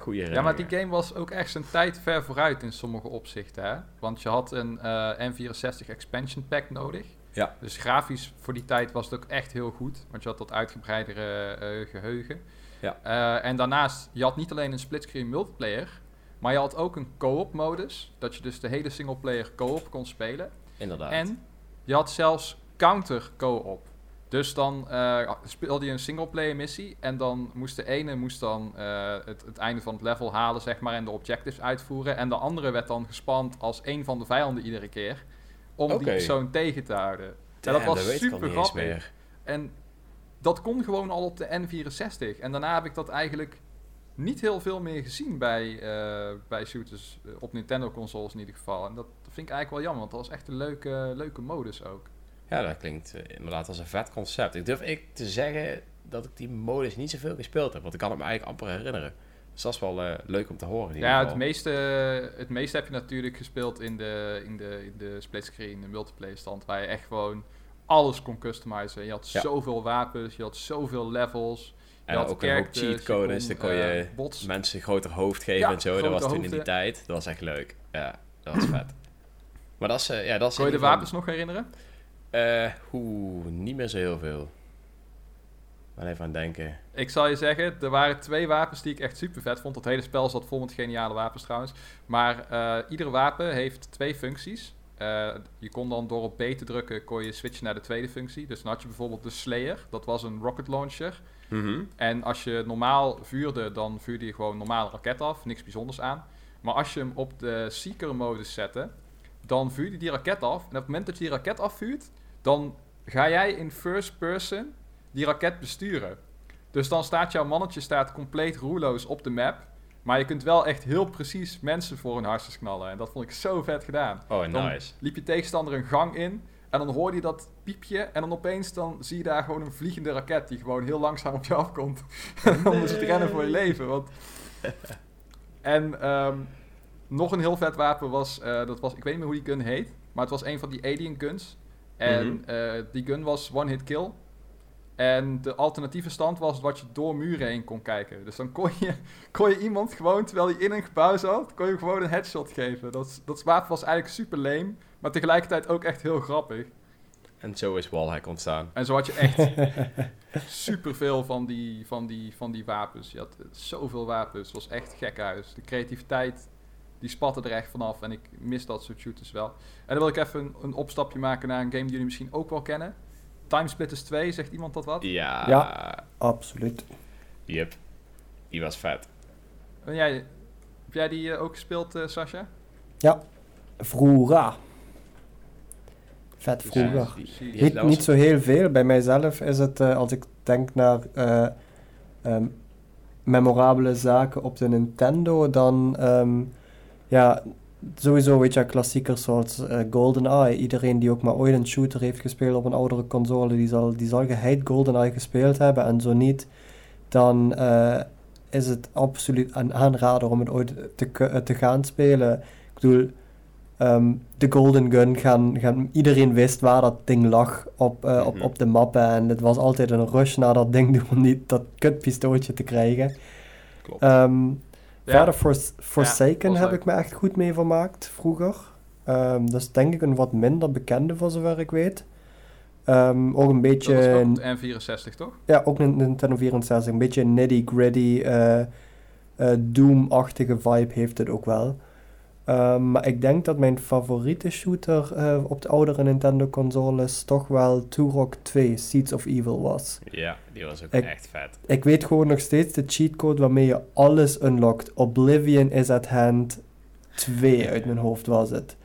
S1: goede
S2: Ja, maar die game was ook echt zijn tijd ver vooruit in sommige opzichten. Hè? Want je had een eh, N64 expansion pack nodig.
S1: Ja.
S2: Dus grafisch voor die tijd was het ook echt heel goed. Want je had dat uitgebreidere eh, geheugen.
S1: Ja.
S2: Eh, en daarnaast, je had niet alleen een splitscreen multiplayer. Maar je had ook een co-op modus, dat je dus de hele singleplayer co-op kon spelen.
S1: Inderdaad.
S2: En je had zelfs counter co-op. Dus dan uh, speelde je een singleplayer missie en dan moest de ene moest dan, uh, het, het, einde van het level halen zeg maar, en de objectives uitvoeren. En de andere werd dan gespand als een van de vijanden iedere keer om okay. die persoon tegen te houden.
S1: Damn, en dat was super grappig.
S2: En dat kon gewoon al op de N64. En daarna heb ik dat eigenlijk niet heel veel meer gezien bij, uh, bij shooters op Nintendo consoles in ieder geval. En dat vind ik eigenlijk wel jammer, want dat was echt een leuke, leuke modus ook.
S1: Ja, dat klinkt uh, inderdaad als een vet concept. Ik durf ik te zeggen dat ik die modus niet zoveel gespeeld heb, want ik kan het me eigenlijk amper herinneren. Dus dat is wel uh, leuk om te horen.
S2: Ja, het meeste, het meeste heb je natuurlijk gespeeld in de, in de, in de splitscreen, de multiplayer stand, waar je echt gewoon alles kon customizen. Je had ja. zoveel wapens, je had zoveel levels. Je
S1: en
S2: had
S1: ook een hoop cheatcodes, dan kon je uh, mensen een groter hoofd geven ja, en zo. Dat was toen in die tijd. Dat was echt leuk. Ja, dat was vet. Maar dat is... Uh, ja, dat is
S2: kon je de wapens nog herinneren?
S1: Uh, Oeh, niet meer zo heel veel. Maar even aan denken.
S2: Ik zal je zeggen, er waren twee wapens die ik echt super vet vond. Het hele spel zat vol met geniale wapens trouwens. Maar uh, ieder wapen heeft twee functies. Uh, je kon dan door op B te drukken, kon je switchen naar de tweede functie. Dus dan had je bijvoorbeeld de Slayer, dat was een rocket launcher.
S1: Mm -hmm.
S2: En als je normaal vuurde, dan vuurde je gewoon normaal raket af, niks bijzonders aan. Maar als je hem op de Seeker-modus zette, dan vuurde die raket af. En op het moment dat je die raket afvuurt, dan ga jij in first person die raket besturen. Dus dan staat jouw mannetje staat compleet roerloos op de map. Maar je kunt wel echt heel precies mensen voor hun hartjes knallen. En dat vond ik zo vet gedaan.
S1: Oh,
S2: dan
S1: nice.
S2: liep je tegenstander een gang in. En dan hoorde je dat piepje. En dan opeens dan zie je daar gewoon een vliegende raket. Die gewoon heel langzaam op je afkomt. Nee. dan moet je rennen voor je leven. Want... en um, nog een heel vet wapen was, uh, dat was... Ik weet niet meer hoe die gun heet. Maar het was een van die alien guns. En mm -hmm. uh, die gun was one hit kill. En de alternatieve stand was dat je door muren heen kon kijken. Dus dan kon je, kon je iemand gewoon, terwijl hij in een gebouw zat, kon je gewoon een headshot geven. Dat, dat wapen was eigenlijk super lame, maar tegelijkertijd ook echt heel grappig.
S1: En zo is Wallhack ontstaan.
S2: En zo had je echt superveel van die, van, die, van die wapens. Je had zoveel wapens. Het was echt gekhuis. De creativiteit, die spatte er echt vanaf. En ik mis dat soort shooters wel. En dan wil ik even een, een opstapje maken naar een game die jullie misschien ook wel kennen. Timesplitters 2, zegt iemand dat wat?
S1: Ja.
S3: Ja, absoluut.
S1: Yep. Die was vet.
S2: En jij, heb jij die uh, ook gespeeld, uh, Sascha?
S3: Ja, vroeger. Vet vroeger. Ja, die, die niet, niet zo heel veel. Bij mijzelf is het, uh, als ik denk naar um, memorabele zaken op de Nintendo, dan um, ja, sowieso, weet je, klassiekers zoals uh, GoldenEye. Iedereen die ook maar ooit een shooter heeft gespeeld op een oudere console, die zal, die zal geheid GoldenEye gespeeld hebben. En zo niet, dan uh, is het absoluut een aanrader om het ooit te, te gaan spelen. Ik bedoel, um, de Golden Gun, gaan, gaan, iedereen wist waar dat ding lag op, uh, mm -hmm. op, op de mappen. En het was altijd een rush naar dat ding om niet dat kutpistootje te krijgen.
S1: Klopt.
S3: Um, ja. Verder Fors Forsaken heb ik me echt goed mee vermaakt vroeger. Um, dat is denk ik een wat minder bekende voor zover ik weet. Um, ook een beetje...
S2: Dat was ook de N64 toch?
S3: Ja, ook een Nintendo 64. Een beetje nitty gritty, uh, uh, Doom-achtige vibe heeft het ook wel. Um, maar ik denk dat mijn favoriete shooter uh, op de oudere Nintendo consoles toch wel Turok 2, Seeds of Evil was.
S1: Ja, die was ook ik, echt vet.
S3: Ik weet gewoon nog steeds de cheatcode waarmee je alles unlockt. Oblivion is at hand 2 uit mijn hoofd was het.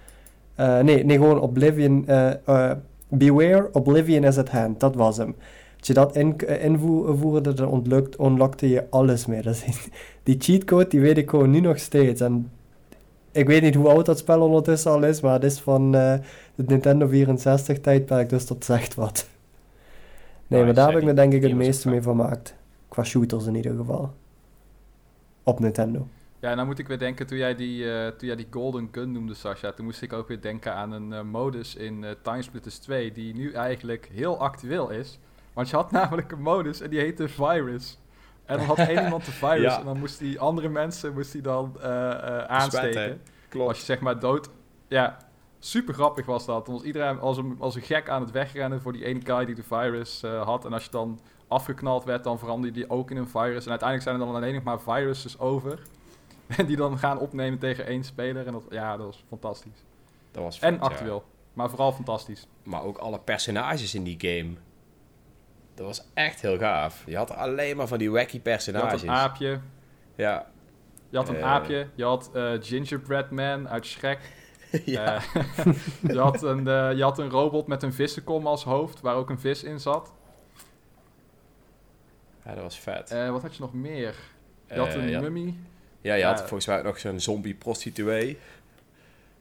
S3: Uh, nee, nee, gewoon Oblivion... Uh, Beware, Oblivion is at hand, dat was hem. Als je dat in, invoerde, dan unlockte je alles mee. Dat is, die cheatcode, die weet ik gewoon nu nog steeds. En ik weet niet hoe oud dat spel ondertussen al is, maar het is van uh, de Nintendo 64 tijdperk, dus dat zegt wat. Nee, maar daar heb ik me denk ik het meeste mee vermaakt. Qua shooters in ieder geval. Op Nintendo.
S2: Ja, nou moet ik weer denken, toen jij die, uh, toen jij die Golden Gun noemde, Sasha, toen moest ik ook weer denken aan een uh, modus in uh, Timesplitters 2, die nu eigenlijk heel actueel is. Want je had namelijk een modus en die heette Virus. En dan had één iemand de virus ja. en dan moest die andere mensen moest die dan uh, uh, aansteken.
S1: Klopt.
S2: Als je zeg maar dood... Ja, super grappig was dat. Dan was iedereen als een, als een gek aan het wegrennen voor die ene guy die de virus uh, had. En als je dan afgeknald werd, dan veranderde die ook in een virus. En uiteindelijk zijn er dan alleen nog maar viruses over. En die dan gaan opnemen tegen één speler. En dat, ja, dat was fantastisch.
S1: Dat was
S2: En
S1: ja.
S2: actueel. Maar vooral fantastisch.
S1: Maar ook alle personages in die game. Dat was echt heel gaaf. Je had alleen maar van die wacky
S2: Je had
S1: personages.
S2: een aapje.
S1: Ja.
S2: Je had een
S1: Eh.
S2: aapje. Je had eh, Gingerbread Man uit Shrek.
S1: ja.
S2: Eh, je, had een, je had een robot met een vissenkom als hoofd, waar ook een vis in zat.
S1: ja, dat was vet.
S2: Wat had je nog meer? Je had een
S1: ja.
S2: mummy.
S1: Ja, je had
S2: Ja.
S1: volgens mij ook nog zo'n zombie-prostituee.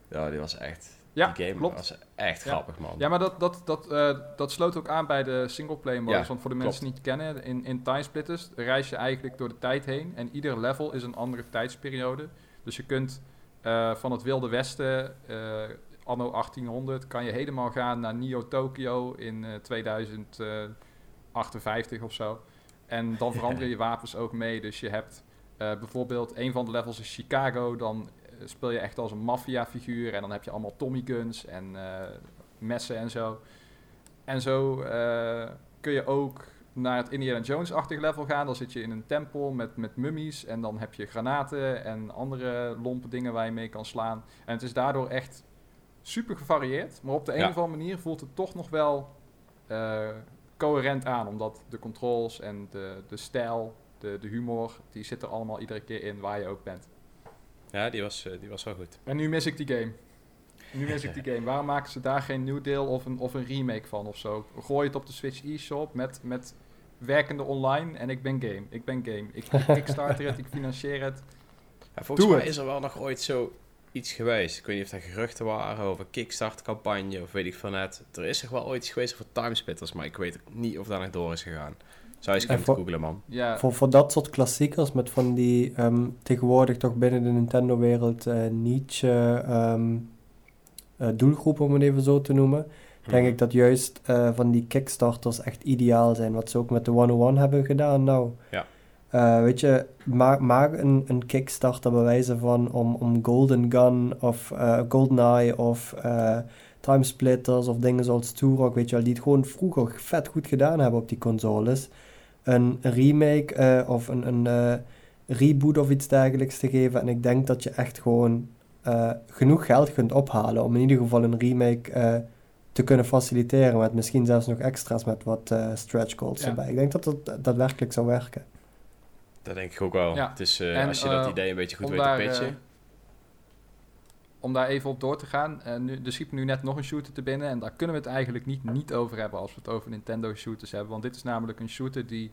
S1: Ja, die was echt...
S2: Ja,
S1: die game
S2: klopt.
S1: was echt
S2: Ja.
S1: grappig, man.
S2: Ja, maar dat, dat, dat, eh, dat sloot ook aan bij de singleplayer modus.
S1: Ja,
S2: want voor de mensen die het kennen, in, in Timesplitters reis je eigenlijk door de tijd heen. En ieder level is een andere tijdsperiode. Dus je kunt eh, van het Wilde Westen, eh, anno 1800, kan je helemaal gaan naar Neo Tokyo in eh 2058 of zo. En dan veranderen je wapens ook mee. Dus je hebt bijvoorbeeld, een van de levels is Chicago. Dan speel je echt als een maffiafiguur. En dan heb je allemaal Tommy guns en eh, messen en zo. En zo eh, kun je ook naar het Indiana Jones-achtig level gaan. Dan zit je in een tempel met, met mummies. En dan heb je granaten en andere lompe dingen waar je mee kan slaan. En het is daardoor echt super gevarieerd. Maar op de een
S1: Ja.
S2: of andere manier voelt het toch nog wel eh, coherent aan. Omdat de controls en de, de stijl, de, de humor, die zitten er allemaal iedere keer in waar je ook bent.
S1: Ja, die was, eh, die was wel goed.
S2: En nu mis ik die game. Nu mis ik die game. Waarom maken ze daar geen nieuw deel of een, of een remake van of zo? Gooi het op de Switch eShop met, met werkende online en ik ben game. Ik ben game. Ik, ik kickstarter het, ik financier het.
S1: Ja, volgens
S2: Doe
S1: mij
S2: het.
S1: is er wel nog ooit zo iets geweest. Ik weet niet of dat geruchten waren over een Kickstarter-campagne of weet ik van net. Er is toch wel ooit iets geweest voor timesplitters, maar ik weet niet of dat nog door is gegaan. Zou je eens
S3: En
S1: kunnen
S3: voor-
S1: googlen, man.
S2: Ja,
S3: Voor, voor dat soort klassiekers met van die ehm, tegenwoordig toch binnen de Nintendo-wereld eh niche ehm, eh, doelgroep, om het even zo te noemen, denk ik dat juist eh, van die Kickstarters echt ideaal zijn. Wat ze ook met de 101 hebben gedaan. Nou,
S1: Ja.
S3: eh, weet je, maak, maak een, een Kickstarter bij wijze van om, om Golden Gun of eh GoldenEye of eh Timesplitters of dingen zoals Turok, weet je wel, die het gewoon vroeger vet goed gedaan hebben op die consoles. Een remake eh, of een, een eh, reboot of iets dergelijks te geven. En ik denk dat je echt gewoon eh, genoeg geld kunt ophalen om in ieder geval een remake eh, te kunnen faciliteren. Met misschien zelfs nog extra's met wat eh, stretch goals
S2: Ja.
S3: erbij. Ik denk dat dat daadwerkelijk zou werken.
S1: Dat denk ik ook wel.
S2: Ja.
S1: Het is, eh,
S2: En,
S1: als je dat idee een beetje goed weet te pitchen.
S2: Om daar even op door te gaan. eh, nu, er schiet nu net nog een shooter te binnen. En daar kunnen we het eigenlijk niet, niet over hebben als we het over Nintendo shooters hebben. Want dit is namelijk een shooter die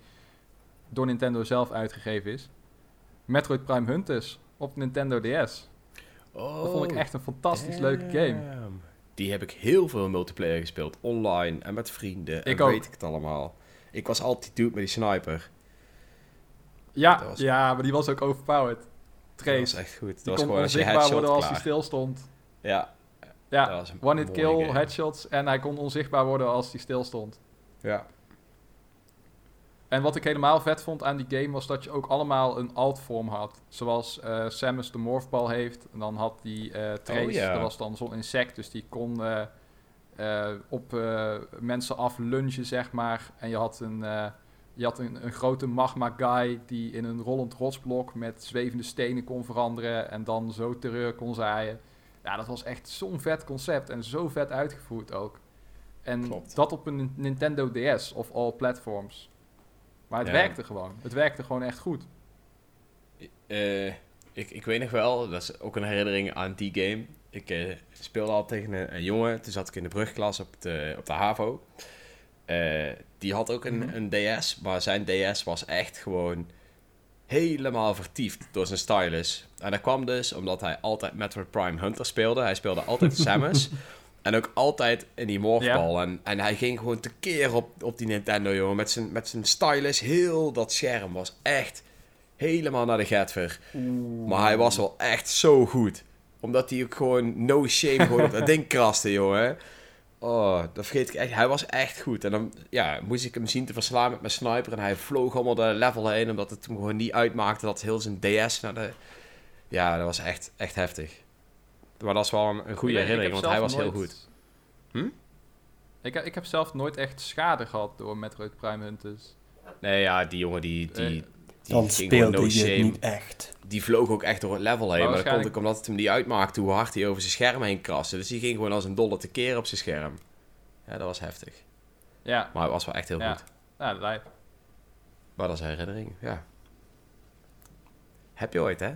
S2: door Nintendo zelf uitgegeven is. Metroid Prime Hunters op Nintendo DS.
S1: oh,
S2: Dat vond ik echt een fantastisch leuke game.
S1: damn. Die heb ik heel veel multiplayer gespeeld. Online en met vrienden.
S2: Ik
S1: en
S2: ook.
S1: weet ik het allemaal. Ik was altijd dude met die sniper.
S2: Ja,
S1: was-
S2: ja, maar die was ook overpowered.
S1: Dat
S2: Trace.
S1: was echt goed. Dat was gewoon als je
S2: onzichtbaar
S1: headshot
S2: worden als hij stil stond.
S1: Ja,
S2: Ja,
S1: dat
S2: one-hit kill,
S1: game.
S2: headshots. En hij kon onzichtbaar worden als hij stil stond.
S1: Ja.
S2: En wat ik helemaal vet vond aan die game was dat je ook allemaal een alt-vorm had. Zoals eh, Samus de Morphball heeft. En dan had die eh Trace,
S1: Oh,
S2: dat was dan zo'n insect. Dus die kon eh, op mensen af zeg maar. En je had een, je had een, een grote magma guy die in een rollend rotsblok met zwevende stenen kon veranderen. En dan zo terreur kon zaaien. Ja, dat was echt zo'n vet concept en zo vet uitgevoerd ook. En
S1: Klopt.
S2: dat op een Nintendo DS of all platforms. Maar het
S1: Ja.
S2: werkte gewoon. Het werkte gewoon echt goed.
S1: Eh, ik, ik weet nog wel, dat is ook een herinnering aan die game. Ik eh, speelde al tegen een, een jongen, toen zat ik in de brugklas op de, op de HAVO. Eh, die had ook een,
S2: Mhm.
S1: een DS, maar zijn DS was echt gewoon helemaal vertiefd door zijn stylus. En dat kwam dus omdat hij altijd Metroid Prime Hunter speelde. Hij speelde altijd Samus. En ook altijd in die morphball. En, en hij ging gewoon tekeer op, op die Nintendo, jongen. Met zijn, met zijn stylus. Heel dat scherm was echt helemaal naar de getver. Maar hij was wel echt zo goed. Omdat hij ook gewoon no shame gewoon op dat ding kraste, jongen. Oh, dat vergeet ik echt. Hij was echt goed. En dan ja, moest ik hem zien te verslaan met mijn sniper. En hij vloog allemaal de level heen. Omdat het hem gewoon niet uitmaakte dat heel zijn DS naar de... Ja, dat was echt, echt heftig. Maar dat is wel een, een goede herinnering, want hij was heel goed. Hm?
S2: Ik, heb- ik heb zelf nooit echt schade gehad door Metroid Prime Hunters.
S1: Nee, ja, die jongen die, die,
S2: Eh,
S3: die Dan speelde je niet echt.
S1: Die vloog ook echt door het level heen. Maar, dat komt ook omdat het hem niet uitmaakte hoe hard hij over zijn scherm heen kraste. Dus die ging gewoon als een dolle tekeer op zijn scherm. Ja, dat was heftig. Ja. Maar het was wel echt heel goed.
S2: Ja, live.
S1: Maar dat is herinnering, ja. Heb je ooit, hè?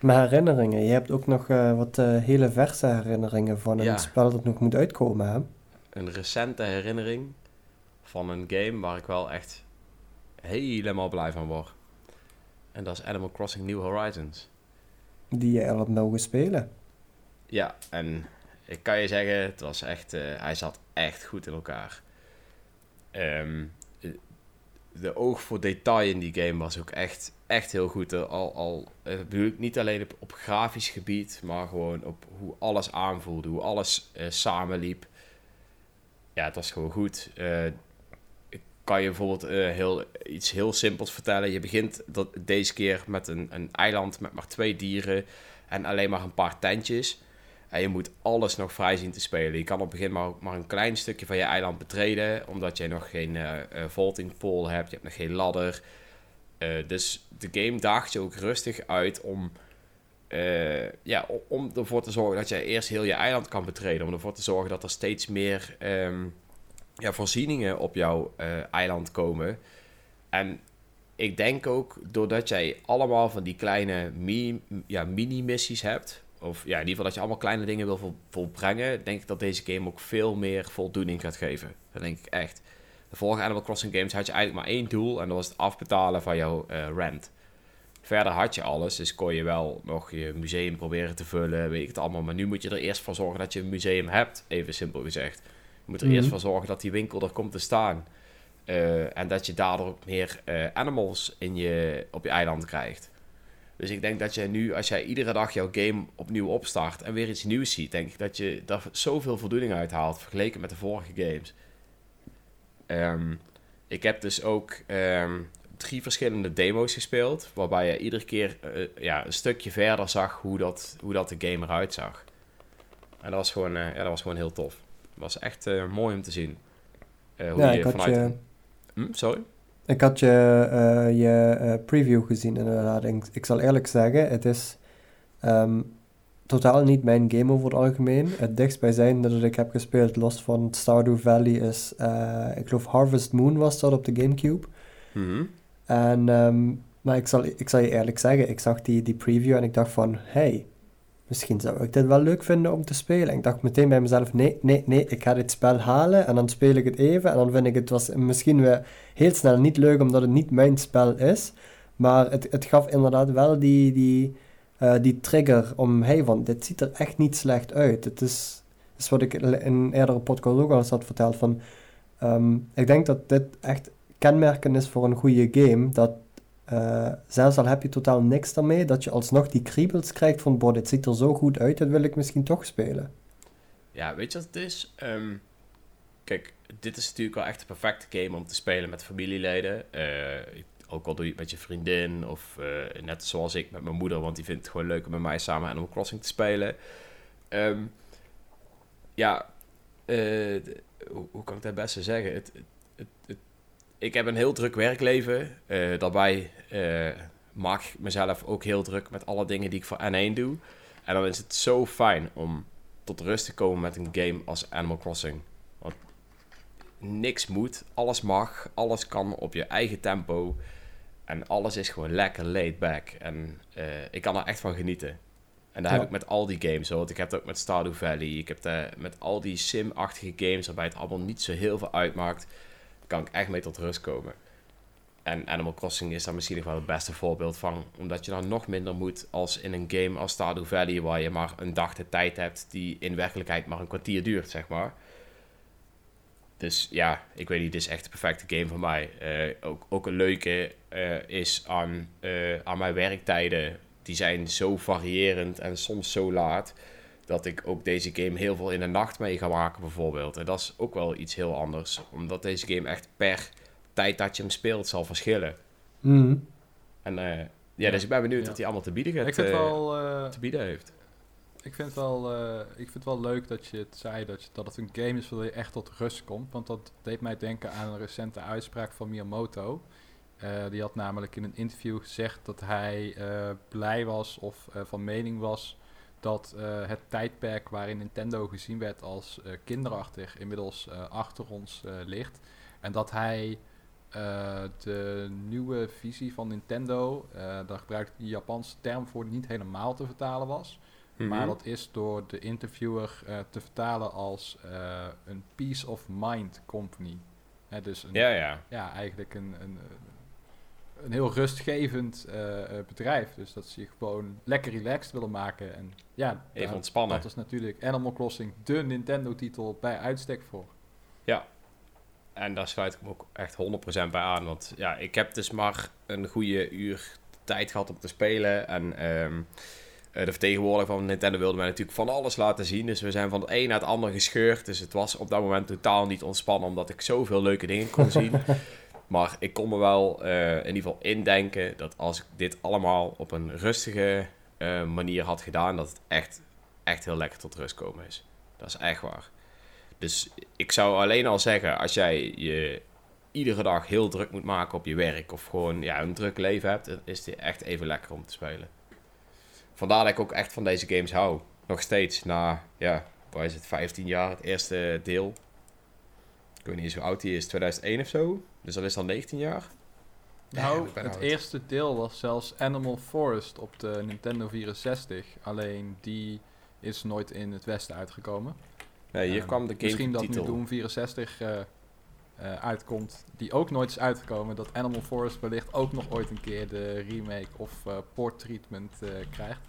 S3: Maar herinneringen, je hebt ook nog uh, wat uh, hele verse herinneringen van een spel dat nog moet uitkomen, hè?
S1: Een recente herinnering van een game waar ik wel echt helemaal blij van word. En dat is Animal Crossing New Horizons.
S3: Die je al hebt mogen spelen.
S1: Ja, en ik kan je zeggen, het was echt, uh, hij zat echt goed in elkaar. Um, de oog voor detail in die game was ook echt, echt heel goed. Al, al bedoel ik niet alleen op, op grafisch gebied, maar gewoon op hoe alles aanvoelde, hoe alles uh, samenliep. Ja, het was gewoon goed. Uh, kan je bijvoorbeeld uh, heel, iets heel simpels vertellen. Je begint dat, deze keer met een, een eiland met maar twee dieren en alleen maar een paar tentjes. En je moet alles nog vrij zien te spelen. Je kan op het begin maar, maar een klein stukje van je eiland betreden, omdat je nog geen uh, vaulting pole hebt, je hebt nog geen ladder. Dus de game daagt je ook rustig uit om, ja, om ervoor te zorgen dat je eerst heel je eiland kan betreden. Om ervoor te zorgen dat er steeds meer um, ja, voorzieningen op jouw eiland komen. En ik denk ook, doordat jij allemaal van die kleine ja, mini-missies hebt, of ja, in ieder geval dat je allemaal kleine dingen wil vol, volbrengen, denk ik dat deze game ook veel meer voldoening gaat geven. Dat denk ik echt. De vorige Animal Crossing games had je eigenlijk maar één doel en dat was het afbetalen van jouw uh, rent. Verder had je alles, dus kon je wel nog je museum proberen te vullen, weet ik het allemaal. Maar nu moet je er eerst voor zorgen dat je een museum hebt, even simpel gezegd. Je moet er eerst mhm. voor zorgen dat die winkel er komt te staan. Uh, en dat je daardoor meer uh, animals in je, op je eiland krijgt. Dus ik denk dat je nu, als jij iedere dag jouw game opnieuw opstart en weer iets nieuws ziet, denk ik dat je daar zoveel voldoening uit haalt vergeleken met de vorige games. Ehm, ik heb dus ook um, drie verschillende demo's gespeeld, waarbij je iedere keer uh, ja, een stukje verder zag hoe dat, hoe dat de game eruit zag. En dat was gewoon, ja, dat was gewoon heel tof. Was echt uh, mooi om te zien. hoe ja, je vanuit... Je... Hm, sorry?
S3: Ik had je, uh, je preview gezien inderdaad. Ik, ik zal eerlijk zeggen, het is um, totaal niet mijn game over het algemeen. Het dichtstbijzijnde dat ik heb gespeeld, los van Stardew Valley, is... Ik geloof Harvest Moon was dat op de Gamecube. Mm -hmm. En... Um, maar ik zal, ik zal je eerlijk zeggen, ik zag die, die preview en ik dacht van... Hey, misschien zou ik dit wel leuk vinden om te spelen. Ik dacht meteen bij mezelf, nee, nee, nee, ik ga dit spel halen en dan speel ik het even. En dan vind ik het was misschien weer heel snel niet leuk, omdat het niet mijn spel is. Maar het, het gaf inderdaad wel die, die, uh, die trigger om, hey, van dit ziet er echt niet slecht uit. Het is, is wat ik in een eerdere podcast ook al eens had verteld, van... Um, ik denk dat dit echt kenmerken is voor een goede game, dat uh, zelfs al heb je totaal niks daarmee, dat je alsnog die kriebels krijgt van, boh, dit ziet er zo goed uit, dat wil ik misschien toch spelen.
S1: Ja, weet je wat het is? Um, kijk, dit is natuurlijk wel echt de perfecte game om te spelen met familieleden. Uh, ook al doe je het met je vriendin of uh, net zoals ik met mijn moeder, want die vindt het gewoon leuk om met mij samen Animal Crossing te spelen. Um, ja, hoe, hoe, kan ik dat best zeggen? Het, het, het, ik heb een heel druk werkleven. Uh, daarbij uh, maak ik mezelf ook heel druk met alle dingen die ik voor N1 doe. En dan is het zo fijn om tot rust te komen met een game als Animal Crossing. Want niks moet, alles mag, alles kan op je eigen tempo. En alles is gewoon lekker laid back. En uh, ik kan er echt van genieten. En dat heb ik met al die games. Want ik heb het ook met Stardew Valley. Ik heb het met al die sim-achtige games waarbij het allemaal niet zo heel veel uitmaakt kan ik echt mee tot rust komen. En Animal Crossing is daar misschien nog wel het beste voorbeeld van. Omdat je dan nog minder moet als in een game als Stardew Valley... waar je maar een dag de tijd hebt die in werkelijkheid maar een kwartier duurt, zeg maar. Dus ja, ik weet niet, dit is echt de perfecte game voor mij. Uh, ook, ook een leuke uh, is aan, uh, aan mijn werktijden. Die zijn zo variërend en soms zo laat dat ik ook deze game heel veel in de nacht mee ga maken, bijvoorbeeld. En dat is ook wel iets heel anders, omdat deze game echt per tijd dat je hem speelt zal verschillen. Mm. En uh, ja, dus ik ben benieuwd ja. wat hij allemaal te bieden gaat, ik vind uh, wel, uh, te bieden heeft.
S2: Ik vind, wel, ik vind het wel leuk dat je het zei, dat, je, dat het een game is waar je echt tot rust komt. Want dat deed mij denken aan een recente uitspraak van Miyamoto. die had namelijk in een interview gezegd dat hij blij was of van mening was dat het tijdperk waarin Nintendo gezien werd als kinderachtig inmiddels achter ons ligt. En dat hij de nieuwe visie van Nintendo, daar gebruikt die Japanse term voor, niet helemaal te vertalen was. Maar mhm. dat is door de interviewer te vertalen als een peace of mind company. Hè, dus een,
S1: ja, ja.
S2: ja, eigenlijk een, een, een heel rustgevend uh, bedrijf. Dus dat ze je gewoon lekker relaxed willen maken. En ja,
S1: even ontspannen.
S2: Dat is natuurlijk Animal Crossing de Nintendo-titel bij uitstek voor.
S1: Ja, en daar sluit ik me ook echt 100% bij aan. Want ja, ik heb dus maar een goede uur tijd gehad om te spelen. En um, eh, de vertegenwoordiger van Nintendo wilde mij natuurlijk van alles laten zien. Dus we zijn van het een naar het ander gescheurd. Dus het was op dat moment totaal niet ontspannen, omdat ik zoveel leuke dingen kon zien. maar ik kon me wel uh, in ieder geval indenken dat als ik dit allemaal op een rustige uh, manier had gedaan, dat het echt, echt heel lekker tot rust komen is. Dat is echt waar. Dus ik zou alleen al zeggen, als jij je iedere dag heel druk moet maken op je werk of gewoon ja, een druk leven hebt, is dit echt even lekker om te spelen vandaar dat ik ook echt van deze games hou. Nog steeds na, ja, waar is het, 15 jaar, het eerste deel. Ik weet niet eens hoe oud die is, 2001 of zo. Dus dat is al 19 jaar.
S2: Nou, het eerste deel was zelfs Animal Forest op de Nintendo 64. Alleen die is nooit in het Westen uitgekomen.
S1: Nee, hier ehm, kwam de game
S2: Misschien dat nu Doom 64 uh, uh, uitkomt, die ook nooit is uitgekomen. Dat Animal Forest wellicht ook nog ooit een keer de remake of uh, port treatment uh, krijgt.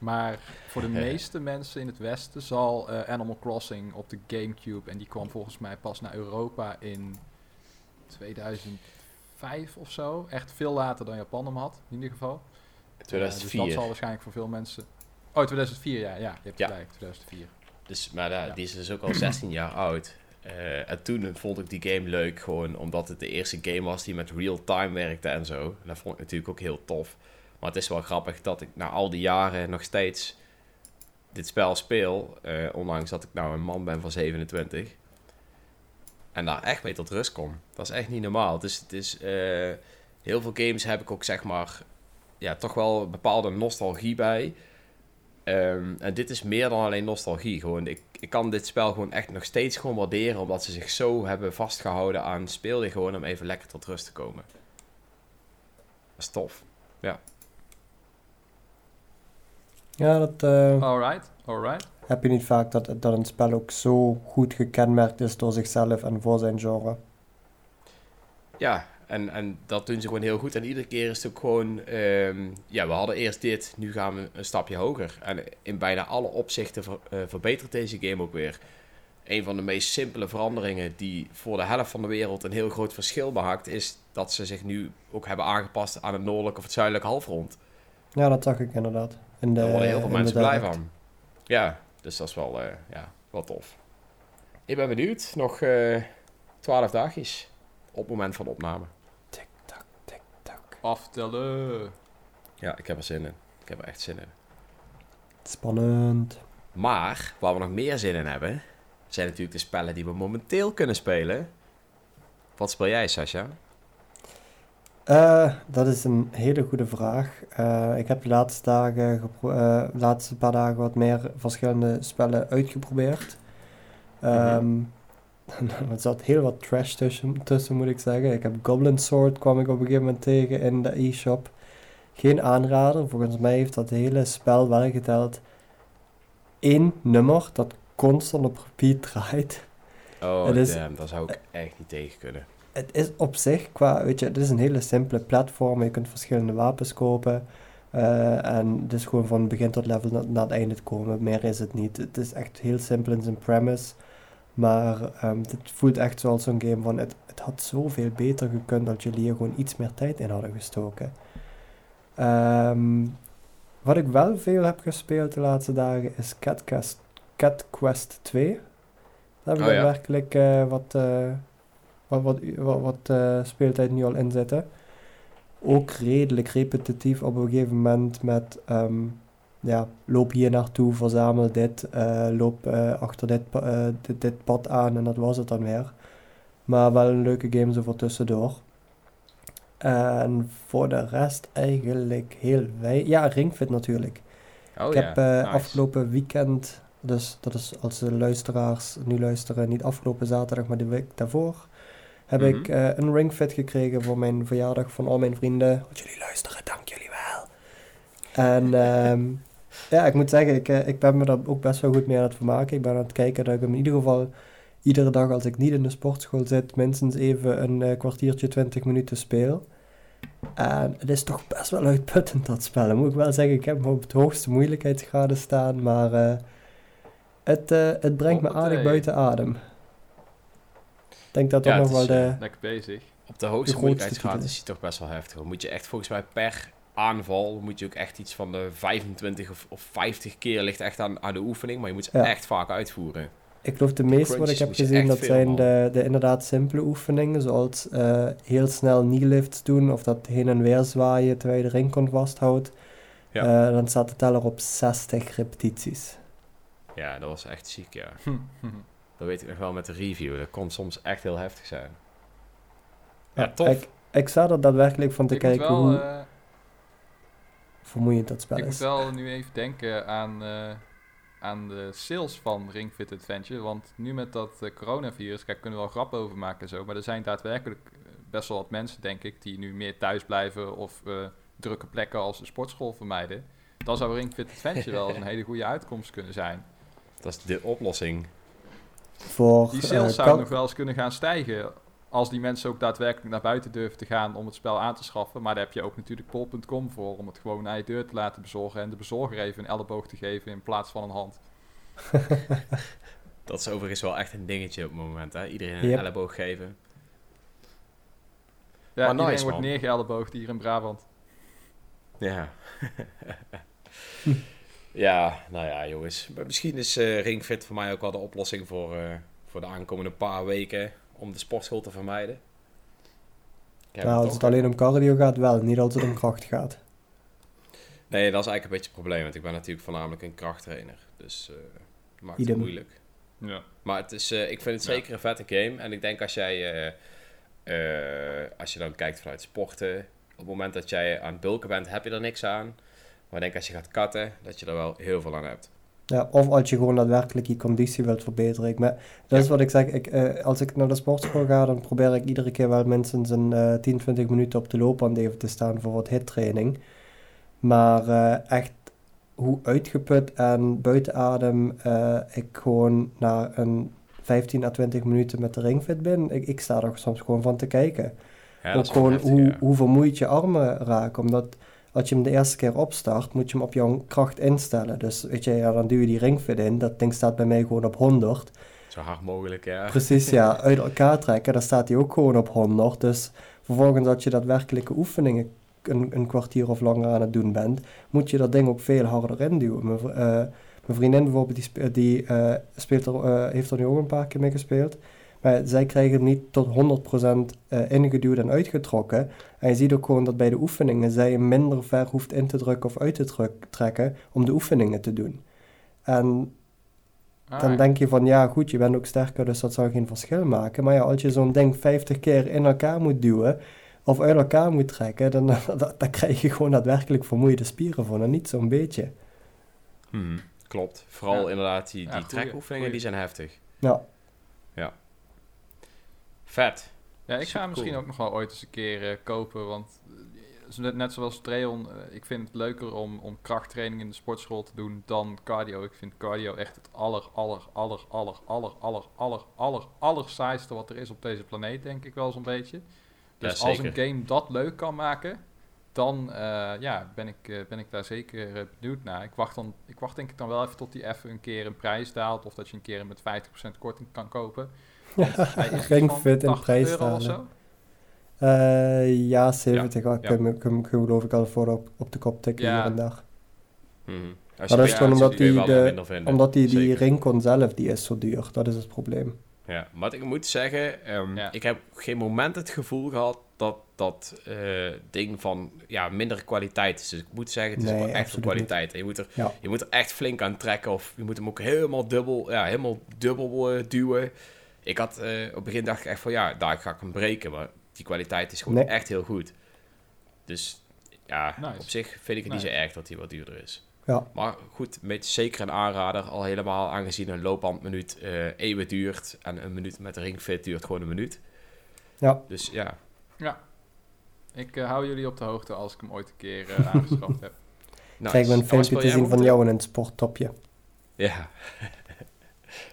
S2: Maar voor de meeste mensen in het Westen zal uh, Animal Crossing op de Gamecube, en die kwam volgens mij pas naar Europa in 2005 of zo. Echt veel later dan Japan hem had, in ieder geval.
S1: 2004.
S2: dus dat zal waarschijnlijk voor veel mensen... Oh, 2004, ja. Ja, je hebt ja. gelijk, 2004.
S1: Dus, maar ja. die is dus ook al 16 jaar oud. Uh, en toen vond ik die game leuk, gewoon omdat het de eerste game was die met real-time werkte en zo. En dat vond ik natuurlijk ook heel tof. Maar het is wel grappig dat ik na al die jaren nog steeds dit spel speel. Uh, ondanks dat ik nou een man ben van 27. En daar echt mee tot rust kom. Dat is echt niet normaal. Dus het is, uh, heel veel games heb ik ook zeg maar, ja, toch wel een bepaalde nostalgie bij. Um, en dit is meer dan alleen nostalgie. Gewoon, ik, ik kan dit spel gewoon echt nog steeds gewoon waarderen. Omdat ze zich zo hebben vastgehouden aan speel je gewoon om even lekker tot rust te komen. Dat is tof. Ja.
S3: Ja, dat... Uh,
S2: alright, alright.
S3: Heb je niet vaak dat, dat een spel ook zo goed gekenmerkt is door zichzelf en voor zijn genre?
S1: Ja, en, en dat doen ze gewoon heel goed. En iedere keer is het ook gewoon... Um, ja, we hadden eerst dit, nu gaan we een stapje hoger. En in bijna alle opzichten ver, uh, verbetert deze game ook weer. Een van de meest simpele veranderingen die voor de helft van de wereld een heel groot verschil maakt... is dat ze zich nu ook hebben aangepast aan het noordelijke of het zuidelijke halfrond.
S3: Ja, dat zag ik inderdaad.
S1: En Daar worden heel veel mensen blij van. Ja, dus dat is wel, uh, ja, wel tof. Ik ben benieuwd. Nog uh, twaalf dagjes op het moment van opname.
S3: Tik, tak, tik, tak.
S2: Aftellen.
S1: Ja, ik heb er zin in. Ik heb er echt zin in.
S3: Spannend.
S1: Maar, waar we nog meer zin in hebben, zijn natuurlijk de spellen die we momenteel kunnen spelen. Wat speel jij, Sasha?
S3: Uh, dat is een hele goede vraag. Uh, ik heb de laatste, dagen uh, laatste paar dagen wat meer verschillende spellen uitgeprobeerd. Um, er zat heel wat trash tussen, tussen, moet ik zeggen. Ik heb Goblin Sword kwam ik op een gegeven moment tegen in de e-shop. Geen aanrader. Volgens mij heeft dat hele spel wel geteld één nummer dat constant op repeat draait.
S1: Oh, damn. Dat zou ik echt niet tegen kunnen
S3: het is op zich qua, weet je, het is een hele simpele platform. Je kunt verschillende wapens kopen. Uh, en het is gewoon van begin tot level naar, naar, het einde te komen. Meer is het niet. Het is echt heel simpel in zijn premise. Maar um, het voelt echt zoals zo'n game van... Het, het had zoveel beter gekund dat jullie hier gewoon iets meer tijd in hadden gestoken. Um, wat ik wel veel heb gespeeld de laatste dagen is Cat Quest, Cat Quest 2. Daar heb ik oh, ja. werkelijk uh, wat... Uh, wat, wat, wat, wat uh, speeltijd nu al inzetten. Ook redelijk repetitief op een gegeven moment met um, ja, loop hier naartoe, verzamel dit, uh, loop uh, achter dit, dit, dit, pad aan en dat was het dan weer. Maar wel een leuke game zo voor tussendoor. En voor de rest eigenlijk heel weinig. Ja, Ringfit natuurlijk.
S1: Oh
S3: ik
S1: ja,
S3: heb eh,
S1: nice.
S3: afgelopen weekend, dus dat is als de luisteraars nu luisteren, niet afgelopen zaterdag, maar de week daarvoor, heb ik
S1: Mhm.
S3: eh, een ringfit gekregen voor mijn verjaardag van al mijn vrienden. Want jullie luisteren, dank jullie wel. En ehm, ja, ik moet zeggen, ik, eh, ik ben me daar ook best wel goed mee aan het vermaken. Ik ben aan het kijken dat ik in ieder geval iedere dag als ik niet in de sportschool zit, minstens even een eh, kwartiertje, twintig minuten speel. En het is toch best wel uitputtend dat spel. Moet ik wel zeggen, ik heb hem op het hoogste moeilijkheidsgraden staan, maar het, het brengt me aardig buiten adem. Ik denk dat dat nog wel
S1: is,
S3: de...
S2: Lekker bezig.
S1: Op de hoogste moeilijkheidsgraad is hij toch best wel heftig. Dan moet je echt volgens mij per aanval moet je ook echt iets van de 25 of, of 50 keer ligt echt aan, aan de oefening, maar je moet ze
S3: Ja.
S1: echt vaak uitvoeren.
S3: Ik geloof de meeste wat ik heb gezien, dat zijn de, de inderdaad simpele oefeningen, zoals eh, heel snel knee-lifts doen of dat heen en weer zwaaien terwijl je de ringkon vasthoudt.
S1: Ja.
S3: Eh, dan staat de teller op 60 repetities.
S1: Ja, dat was echt ziek, ja. Dat weet ik nog wel met de review. Dat kon soms echt heel heftig zijn. Ja, tof.
S3: Ik, ik sta er daadwerkelijk van te
S2: ik moet
S3: kijken
S2: wel,
S3: hoe
S2: eh,
S3: vermoeiend dat spel
S2: ik moet
S3: is.
S2: wel nu even denken aan, eh, aan de sales van Ring Fit Adventure. Want nu met dat eh, coronavirus, kijk, kunnen we wel grappen over maken en zo. Maar er zijn daadwerkelijk best wel wat mensen, denk ik, die nu meer thuis blijven of eh, drukke plekken als de sportschool vermijden. Dan zou Ring Fit Adventure wel eens een hele goede uitkomst kunnen zijn.
S1: Dat is de oplossing.
S3: Voor,
S2: Die
S3: eh,
S2: sales zouden
S3: kan-
S2: nog wel eens kunnen gaan stijgen. Als die mensen ook daadwerkelijk naar buiten durven te gaan om het spel aan te schaffen. Maar daar heb je ook natuurlijk pol.com voor. Om het gewoon naar je deur te laten bezorgen. En de bezorger even een elleboog te geven in plaats van een hand.
S1: Dat is overigens wel echt een dingetje op het moment, hè. Iedereen een
S3: Yep.
S1: elleboog geven.
S2: Ja,
S1: Maar
S2: iedereen
S1: nice,
S2: wordt neergeelleboogd hier in Brabant.
S1: Ja. ja, nou ja, jongens. Maar misschien is eh Ringfit voor mij ook wel de oplossing voor, eh, voor de aankomende paar weken om de sportschool te vermijden.
S3: Nou,
S1: het
S3: als het alleen om cardio gaat, wel. Niet als het om kracht gaat.
S1: Nee, dat is eigenlijk een beetje het probleem, want ik ben natuurlijk voornamelijk een krachttrainer. Dus eh dat maakt het moeilijk.
S2: Ja.
S1: Maar het is, eh, ik vind het
S2: Ja.
S1: zeker een vette game. En ik denk als jij, eh, eh, als je dan kijkt vanuit sporten, op het moment dat jij aan het bulken bent, heb je er niks aan. Maar ik denk als je gaat katten, dat je er wel heel veel aan hebt.
S3: Ja, of als je gewoon daadwerkelijk je conditie wilt verbeteren. Ik, maar dat is
S1: Ja.
S3: wat ik zeg. Ik, eh, als ik naar de sportschool ga, dan probeer ik iedere keer wel minstens een eh 10, 20 minuten op de loopband even te staan voor wat hittraining. Maar eh, echt hoe uitgeput en buiten adem eh, ik gewoon na een 15 à 20 minuten met de ringfit ben, ik, ik sta er soms gewoon van te kijken.
S1: Ja,
S3: Ook gewoon
S1: heftig,
S3: hoe,
S1: ja.
S3: hoe vermoeid je armen raken. Omdat als je hem de eerste keer opstart, moet je hem op jouw kracht instellen. Dus weet je, ja, dan duw je die ringfit in. Dat ding staat bij mij gewoon op 100.
S1: Zo hard mogelijk, ja.
S3: Precies, ja. Uit elkaar trekken, dan staat hij ook gewoon op 100. Dus vervolgens als je daadwerkelijke oefeningen een, een kwartier of langer aan het doen bent, moet je dat ding ook veel harder induwen. Mijn, eh, mijn vriendin bijvoorbeeld, die, die eh, speelt er, eh, heeft er nu ook een paar keer mee gespeeld. Maar zij krijgen hem niet tot 100% eh, ingeduwd en uitgetrokken. En je ziet ook gewoon dat bij de oefeningen zij hem minder ver hoeft in te drukken of uit te druk- trekken om de oefeningen te doen. En dan denk je van ja, goed, je bent ook sterker, dus dat zal geen verschil maken. Maar ja, als je zo'n ding 50 keer in elkaar moet duwen of uit elkaar moet trekken, dan, dan, dan krijg je gewoon daadwerkelijk vermoeide spieren van en niet zo'n beetje.
S1: Mhm, Klopt. Vooral
S2: Ja.
S1: inderdaad, die,
S2: Ja,
S1: die
S2: goeie-
S1: trekoefeningen, die zijn heftig.
S3: Ja,
S1: Vet.
S2: Ja, ik ga
S1: Super
S2: hem misschien
S1: cool.
S2: ook nog wel ooit eens een keer eh, kopen. Want eh, net, net zoals Treon, eh, ik vind het leuker om, om krachttraining in de sportschool te doen dan cardio. Ik vind cardio echt het aller, aller, aller, aller, aller, aller, aller, aller, aller saaiste wat er is op deze planeet, denk ik wel zo'n beetje. Dus
S1: Ja,
S2: als een game dat leuk kan maken, dan eh, ja, ben, ik, eh, ben ik daar zeker benieuwd naar. Ik wacht, dan, ik wacht denk ik dan wel even tot die even een keer een prijs daalt. Of dat je een keer met 50% korting kan kopen.
S3: Ringfit in
S2: 80
S3: prijs. Eh, ja 70 ja,
S1: ja.
S3: kun je kun, kun, geloof ik al voor op, op de kop tikken
S2: Ja.
S3: hier en daar.
S1: Mhm.
S3: Maar dat is gewoon omdat die, de, omdat die, die ringcon zelf, die is zo duur. Dat is het probleem.
S1: Ja, maar ik moet zeggen, ehm,
S2: Ja.
S1: ik heb op geen moment het gevoel gehad dat dat eh, ding van ja, mindere kwaliteit is. Dus ik moet zeggen, het is
S3: Nee,
S1: wel echt
S3: absoluut
S1: kwaliteit. En je moet, er,
S3: Ja.
S1: je moet er echt flink aan trekken of je moet hem ook helemaal dubbel, ja, helemaal dubbel eh, duwen. Ik had, eh, op het begin dacht ik echt van ja, daar ga ik hem breken, maar die kwaliteit is gewoon
S3: Nee.
S1: echt heel goed. dus ja,
S2: Nice.
S1: op zich vind ik het niet zo erg dat hij wat duurder is.
S3: Ja.
S1: Maar goed, met zeker een aanrader. Al helemaal aangezien een loopbandminuut eh eeuwen duurt. En een minuut met een ringfit duurt gewoon een minuut.
S3: Ja.
S1: Dus ja,
S2: Ik eh, hou jullie op de hoogte als ik hem ooit een keer eh, aangeschaft heb.
S1: nice.
S3: Krijgen we een filmpje te zien van jou in een sporttopje.
S1: Ja.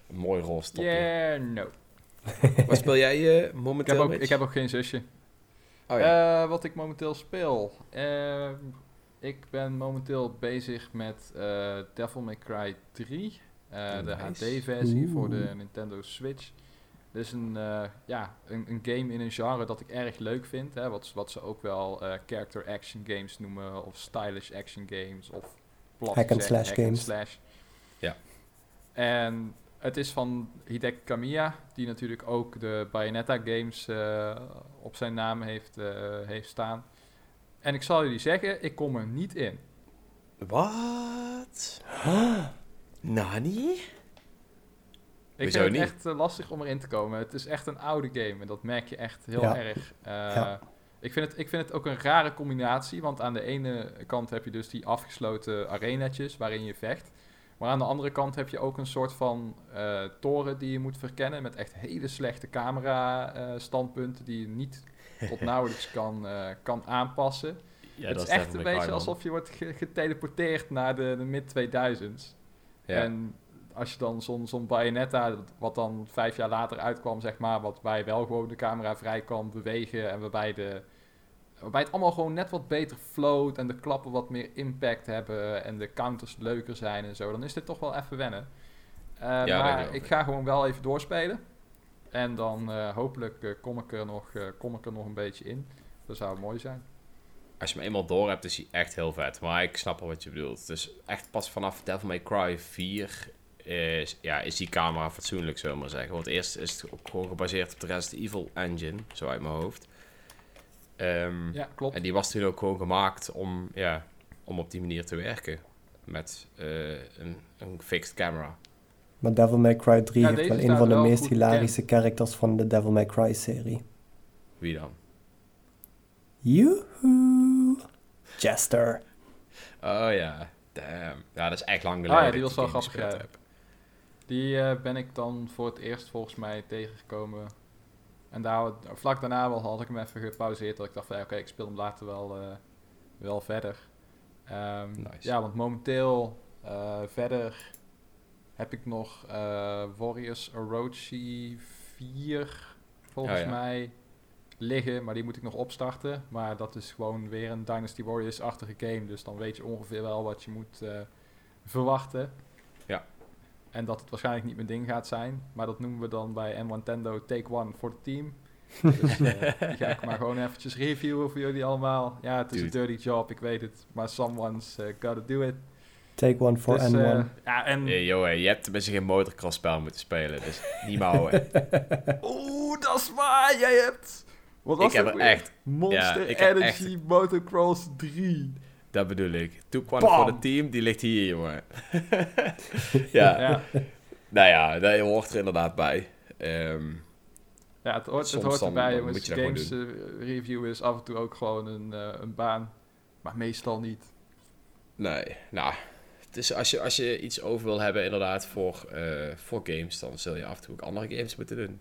S1: Een mooi roze topje.
S2: Yeah, no.
S1: Wat speel jij eh,
S2: Ik
S1: momenteel,
S2: heb, ook, ik heb ook geen zusje.
S1: Oh ja.
S2: Eh, wat ik momenteel speel. Ehm, ik ben momenteel bezig met eh, Devil May Cry 3. eh, de. HD-versie voor de. Nintendo Switch. Dit is een, eh, ja, een, een game in een genre dat ik erg leuk vind. Hè, wat, wat ze ook wel eh, character action games noemen. Of stylish action games. Of plat
S3: Hack and slash
S2: hack and
S3: games.
S2: slash.
S1: Ja.
S2: En het is van Hideki Kamiya, die natuurlijk ook de Bayonetta games eh, op zijn naam heeft, eh, heeft staan. En ik zal jullie zeggen, ik kom er niet in.
S1: Wat? Nani?
S2: Ik vind het
S1: niet?
S2: echt eh, lastig om erin te komen. Het is echt een oude game en dat merk je echt heel
S3: Ja.
S2: erg. Eh,
S3: Ja.
S2: ik, vind het, ik vind het ook een rare combinatie, want aan de ene kant heb je dus die afgesloten arenatjes waarin je vecht. Maar aan de andere kant heb je ook een soort van eh, toren die je moet verkennen met echt hele slechte camera eh, standpunten die je niet tot nauwelijks kan, eh, kan aanpassen.
S1: Ja,
S2: het is echt een beetje alsof je wordt ge- geteleporteerd naar de, de mid-2000s.
S1: Ja.
S2: En als je dan zo'n zo'n Bayonetta, wat dan vijf jaar later uitkwam, zeg maar, waarbij wel gewoon de camera vrij kan bewegen en waarbij, de, waarbij het allemaal gewoon net wat beter float en de klappen wat meer impact hebben en de counters leuker zijn en zo, dan is dit toch wel even wennen. Eh,
S1: geloof
S2: maar
S1: ik.
S2: ga gewoon wel even doorspelen. En dan eh, hopelijk eh, kom, ik er nog, kom ik er nog een beetje in. Dat zou mooi zijn.
S1: Als je hem eenmaal door hebt, is hij echt heel vet. Maar ik snap wel wat je bedoelt. Dus echt pas vanaf Devil May Cry 4 is, ja, is die camera fatsoenlijk, zullen we maar zeggen. Want eerst is het ook gewoon gebaseerd op de Resident Evil engine, zo uit mijn hoofd. Ehm,
S2: Ja, klopt.
S1: En die was toen ook gewoon gemaakt om, ja, om op die manier te werken. Met eh, een, een fixed camera.
S3: Maar Devil May Cry 3
S2: Ja,
S3: heeft wel een van de meest hilarische characters van de Devil May Cry serie.
S1: Wie dan?
S3: Joehoe! Chester.
S1: Oh ja, damn. Ja, dat is echt lang
S2: Ah,
S1: geleden.
S2: ja, die was wel grappig. Die eh, ben ik dan voor het eerst volgens mij tegengekomen. En daar, vlak daarna wel had ik hem even gepauzeerd. Dat ik dacht van ja, oké, ik speel hem later wel, eh, wel verder. Ehm,
S1: Nice.
S2: Ja, want momenteel eh, verder heb ik nog eh, Warriors Orochi 4 volgens
S1: Oh, ja.
S2: mij liggen. Maar die moet ik nog opstarten. Maar dat is gewoon weer een Dynasty Warriors-achtige game. Dus dan weet je ongeveer wel wat je moet verwachten. En dat het waarschijnlijk niet mijn ding gaat zijn. Maar dat noemen we dan bij M Nintendo Take One for the Team. Dus eh, die ga ik maar gewoon eventjes reviewen voor jullie allemaal. Ja, het is een dirty job, ik weet het. Maar someone's eh, gotta do it.
S3: Take one for
S2: Dus,
S3: N1.
S2: eh, ja, en...
S1: Hey, joh, je hebt tenminste geen motocross spel moeten spelen. Dus niet maar houden.
S2: Oeh, dat is waar, jij hebt... Wat was
S1: ik heb er echt,
S2: Monster
S1: ja,
S2: Energy Motocross 3.
S1: Dat bedoel ik. Took one
S2: Bam!
S1: voor het team, die ligt hier, jongen. ja,
S2: Ja,
S1: nou ja, dat hoort er inderdaad bij. Ehm,
S2: ja het hoort, het hoort erbij, jongens. Games eh, review is af en toe ook gewoon een, eh, een baan. Maar meestal niet.
S1: nee, nou, het is als je, als je iets over wil hebben inderdaad voor, eh, voor games, dan zul je af en toe ook andere games moeten doen.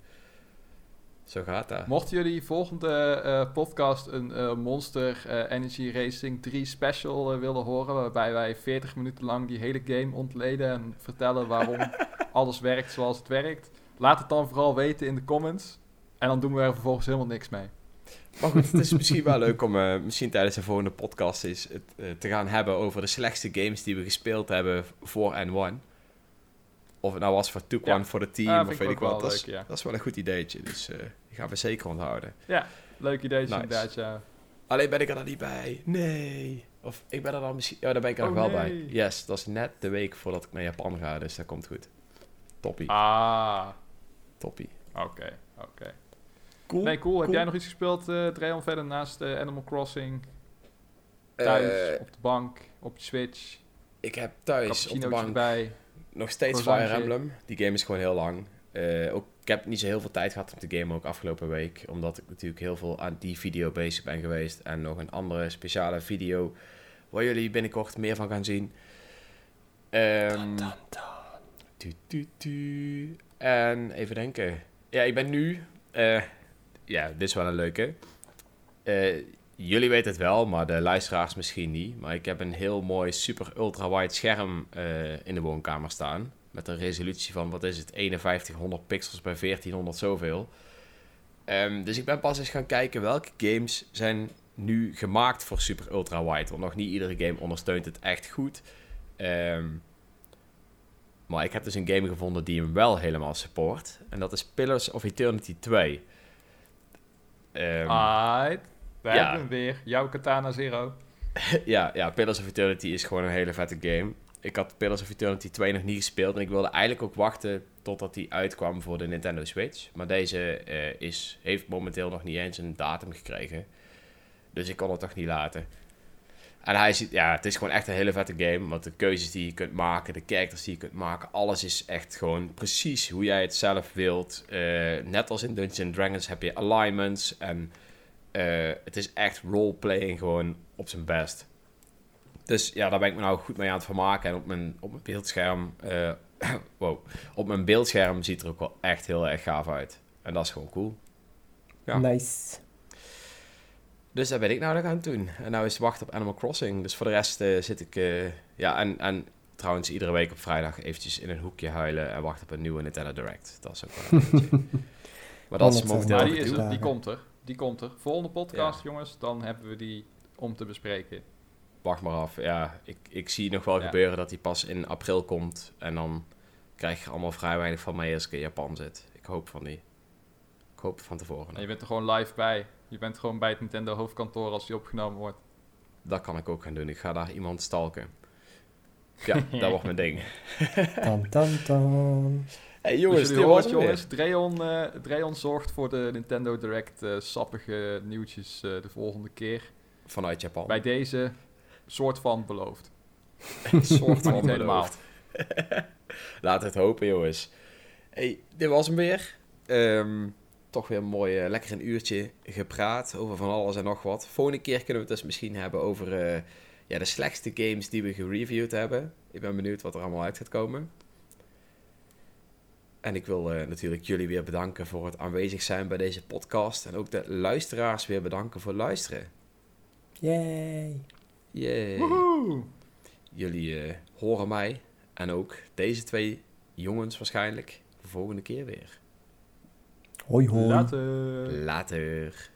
S1: Zo gaat dat.
S2: Mochten jullie volgende eh, podcast een eh, Monster eh, Energy Racing 3 special willen horen, waarbij wij 40 minuten lang die hele game ontleden en vertellen waarom alles werkt zoals het werkt, laat het dan vooral weten in de comments. En dan doen we er vervolgens helemaal niks mee.
S1: Maar goed, het is misschien wel leuk om misschien tijdens de volgende podcast eens het, te gaan hebben over de slechtste games die we gespeeld hebben voor N1. Of het nou was voor Took
S2: Ja.
S1: One voor het team,
S2: Ah,
S1: of
S2: vind
S1: weet
S2: ik
S1: wat. Dat is,
S2: ja.
S1: dat is wel een goed ideetje, dus eh, die gaan we zeker onthouden.
S2: Leuk ideetje
S1: Nice.
S2: inderdaad, ja.
S1: Alleen ben ik er dan niet bij. Nee. Of ik ben er dan misschien... Ja, daar ben ik er
S2: Oh,
S1: nog wel bij. Yes, dat is net de week voordat ik naar Japan ga, dus dat komt goed. Toppie,
S2: Ah,
S1: toppie.
S2: oké, oké.
S1: Cool.
S2: Nee, cool. Heb jij nog iets gespeeld, eh Dreon, verder naast eh, Animal Crossing? Thuis, op de bank, op je Switch,
S1: ik heb thuis op de bank
S2: erbij.
S1: Nog steeds. Fire Emblem. Die game is gewoon heel lang. Eh, ook ik heb niet zo heel veel tijd gehad om te gamen ook afgelopen week. Omdat ik natuurlijk heel veel aan die video bezig ben geweest. En nog een andere speciale video waar jullie binnenkort meer van gaan zien. Um. En even denken. Ja, ik ben nu... Uh, ja, dit is wel een leuke. Uh, jullie weten het wel, maar de luisteraars misschien niet. Maar ik heb een heel mooi super ultra-wide scherm uh, in de woonkamer staan. Met een resolutie van, wat is het, 5100 pixels bij 1400 zoveel. Um, dus ik ben pas eens gaan kijken welke games zijn nu gemaakt voor super ultra-wide. Want nog niet iedere game ondersteunt het echt goed. Um, maar ik heb dus een game gevonden die hem wel helemaal support. En dat is Pillars of Eternity 2.
S2: Um, Alright, we ja. hebben hem weer. Jouw Katana Zero.
S1: ja, ja, Pillars of Eternity is gewoon een hele vette game. Ik had Pillars of Eternity 2 nog niet gespeeld. En ik wilde eigenlijk ook wachten totdat die uitkwam voor de Nintendo Switch. Maar deze uh, is, heeft momenteel nog niet eens een datum gekregen. Dus ik kon het toch niet laten. En hij ziet, ja, het is gewoon echt een hele vette game. Want de keuzes die je kunt maken, de characters die je kunt maken, alles is echt gewoon precies hoe jij het zelf wilt. Uh, net als in Dungeons Dragons heb je alignments. En uh, het is echt roleplaying gewoon op zijn best. Dus ja, daar ben ik me nou goed mee aan het vermaken. En op mijn, op mijn beeldscherm, uh, wow, op mijn beeldscherm ziet er ook wel echt heel erg gaaf uit. En dat is gewoon cool.
S3: Ja. Nice.
S1: Dus daar ben ik nou nog aan het doen. En nou is het wachten op Animal Crossing. Dus voor de rest uh, zit ik... Uh, ja, en, en trouwens iedere week op vrijdag eventjes in een hoekje huilen... en wachten op een nieuwe Nintendo Direct. Dat is ook wel een
S2: Maar dat is momenteel... Die, is die komt er. Die komt er. Volgende podcast, jongens, dan hebben we die om te bespreken.
S1: Wacht maar af. Ja, ik, ik zie nog wel gebeuren dat die pas in april komt. En dan krijg je allemaal vrij weinig van mij als ik in Japan zit. Ik hoop van die. Ik hoop van tevoren.
S2: En je bent er gewoon live bij. Je bent gewoon bij het Nintendo hoofdkantoor als die opgenomen wordt.
S1: Dat kan ik ook gaan doen. Ik ga daar iemand stalken. Ja, dat wordt mijn ding.
S3: tan, tan, tan.
S1: Hey jongens, dit was
S2: jongens. Dreon, uh, Dreon zorgt voor de Nintendo Direct uh, sappige nieuwtjes uh, de volgende keer.
S1: Vanuit Japan.
S2: Bij deze soort van beloofd.
S1: soort van niet helemaal. Laat het hopen, jongens. Hey, dit was hem weer. Um, toch weer een mooi, uh, lekker een uurtje gepraat over van alles en nog wat. Volgende keer kunnen we het dus misschien hebben over uh, ja, de slechtste games die we gereviewd hebben. Ik ben benieuwd wat er allemaal uit gaat komen. En ik wil uh, natuurlijk jullie weer bedanken voor het aanwezig zijn bij deze podcast. En ook de luisteraars weer bedanken voor het luisteren.
S3: Yay!
S1: Yay! Jullie horen mij en ook deze twee jongens waarschijnlijk de volgende keer weer.
S3: Hoi hoi.
S2: Later.
S1: Later.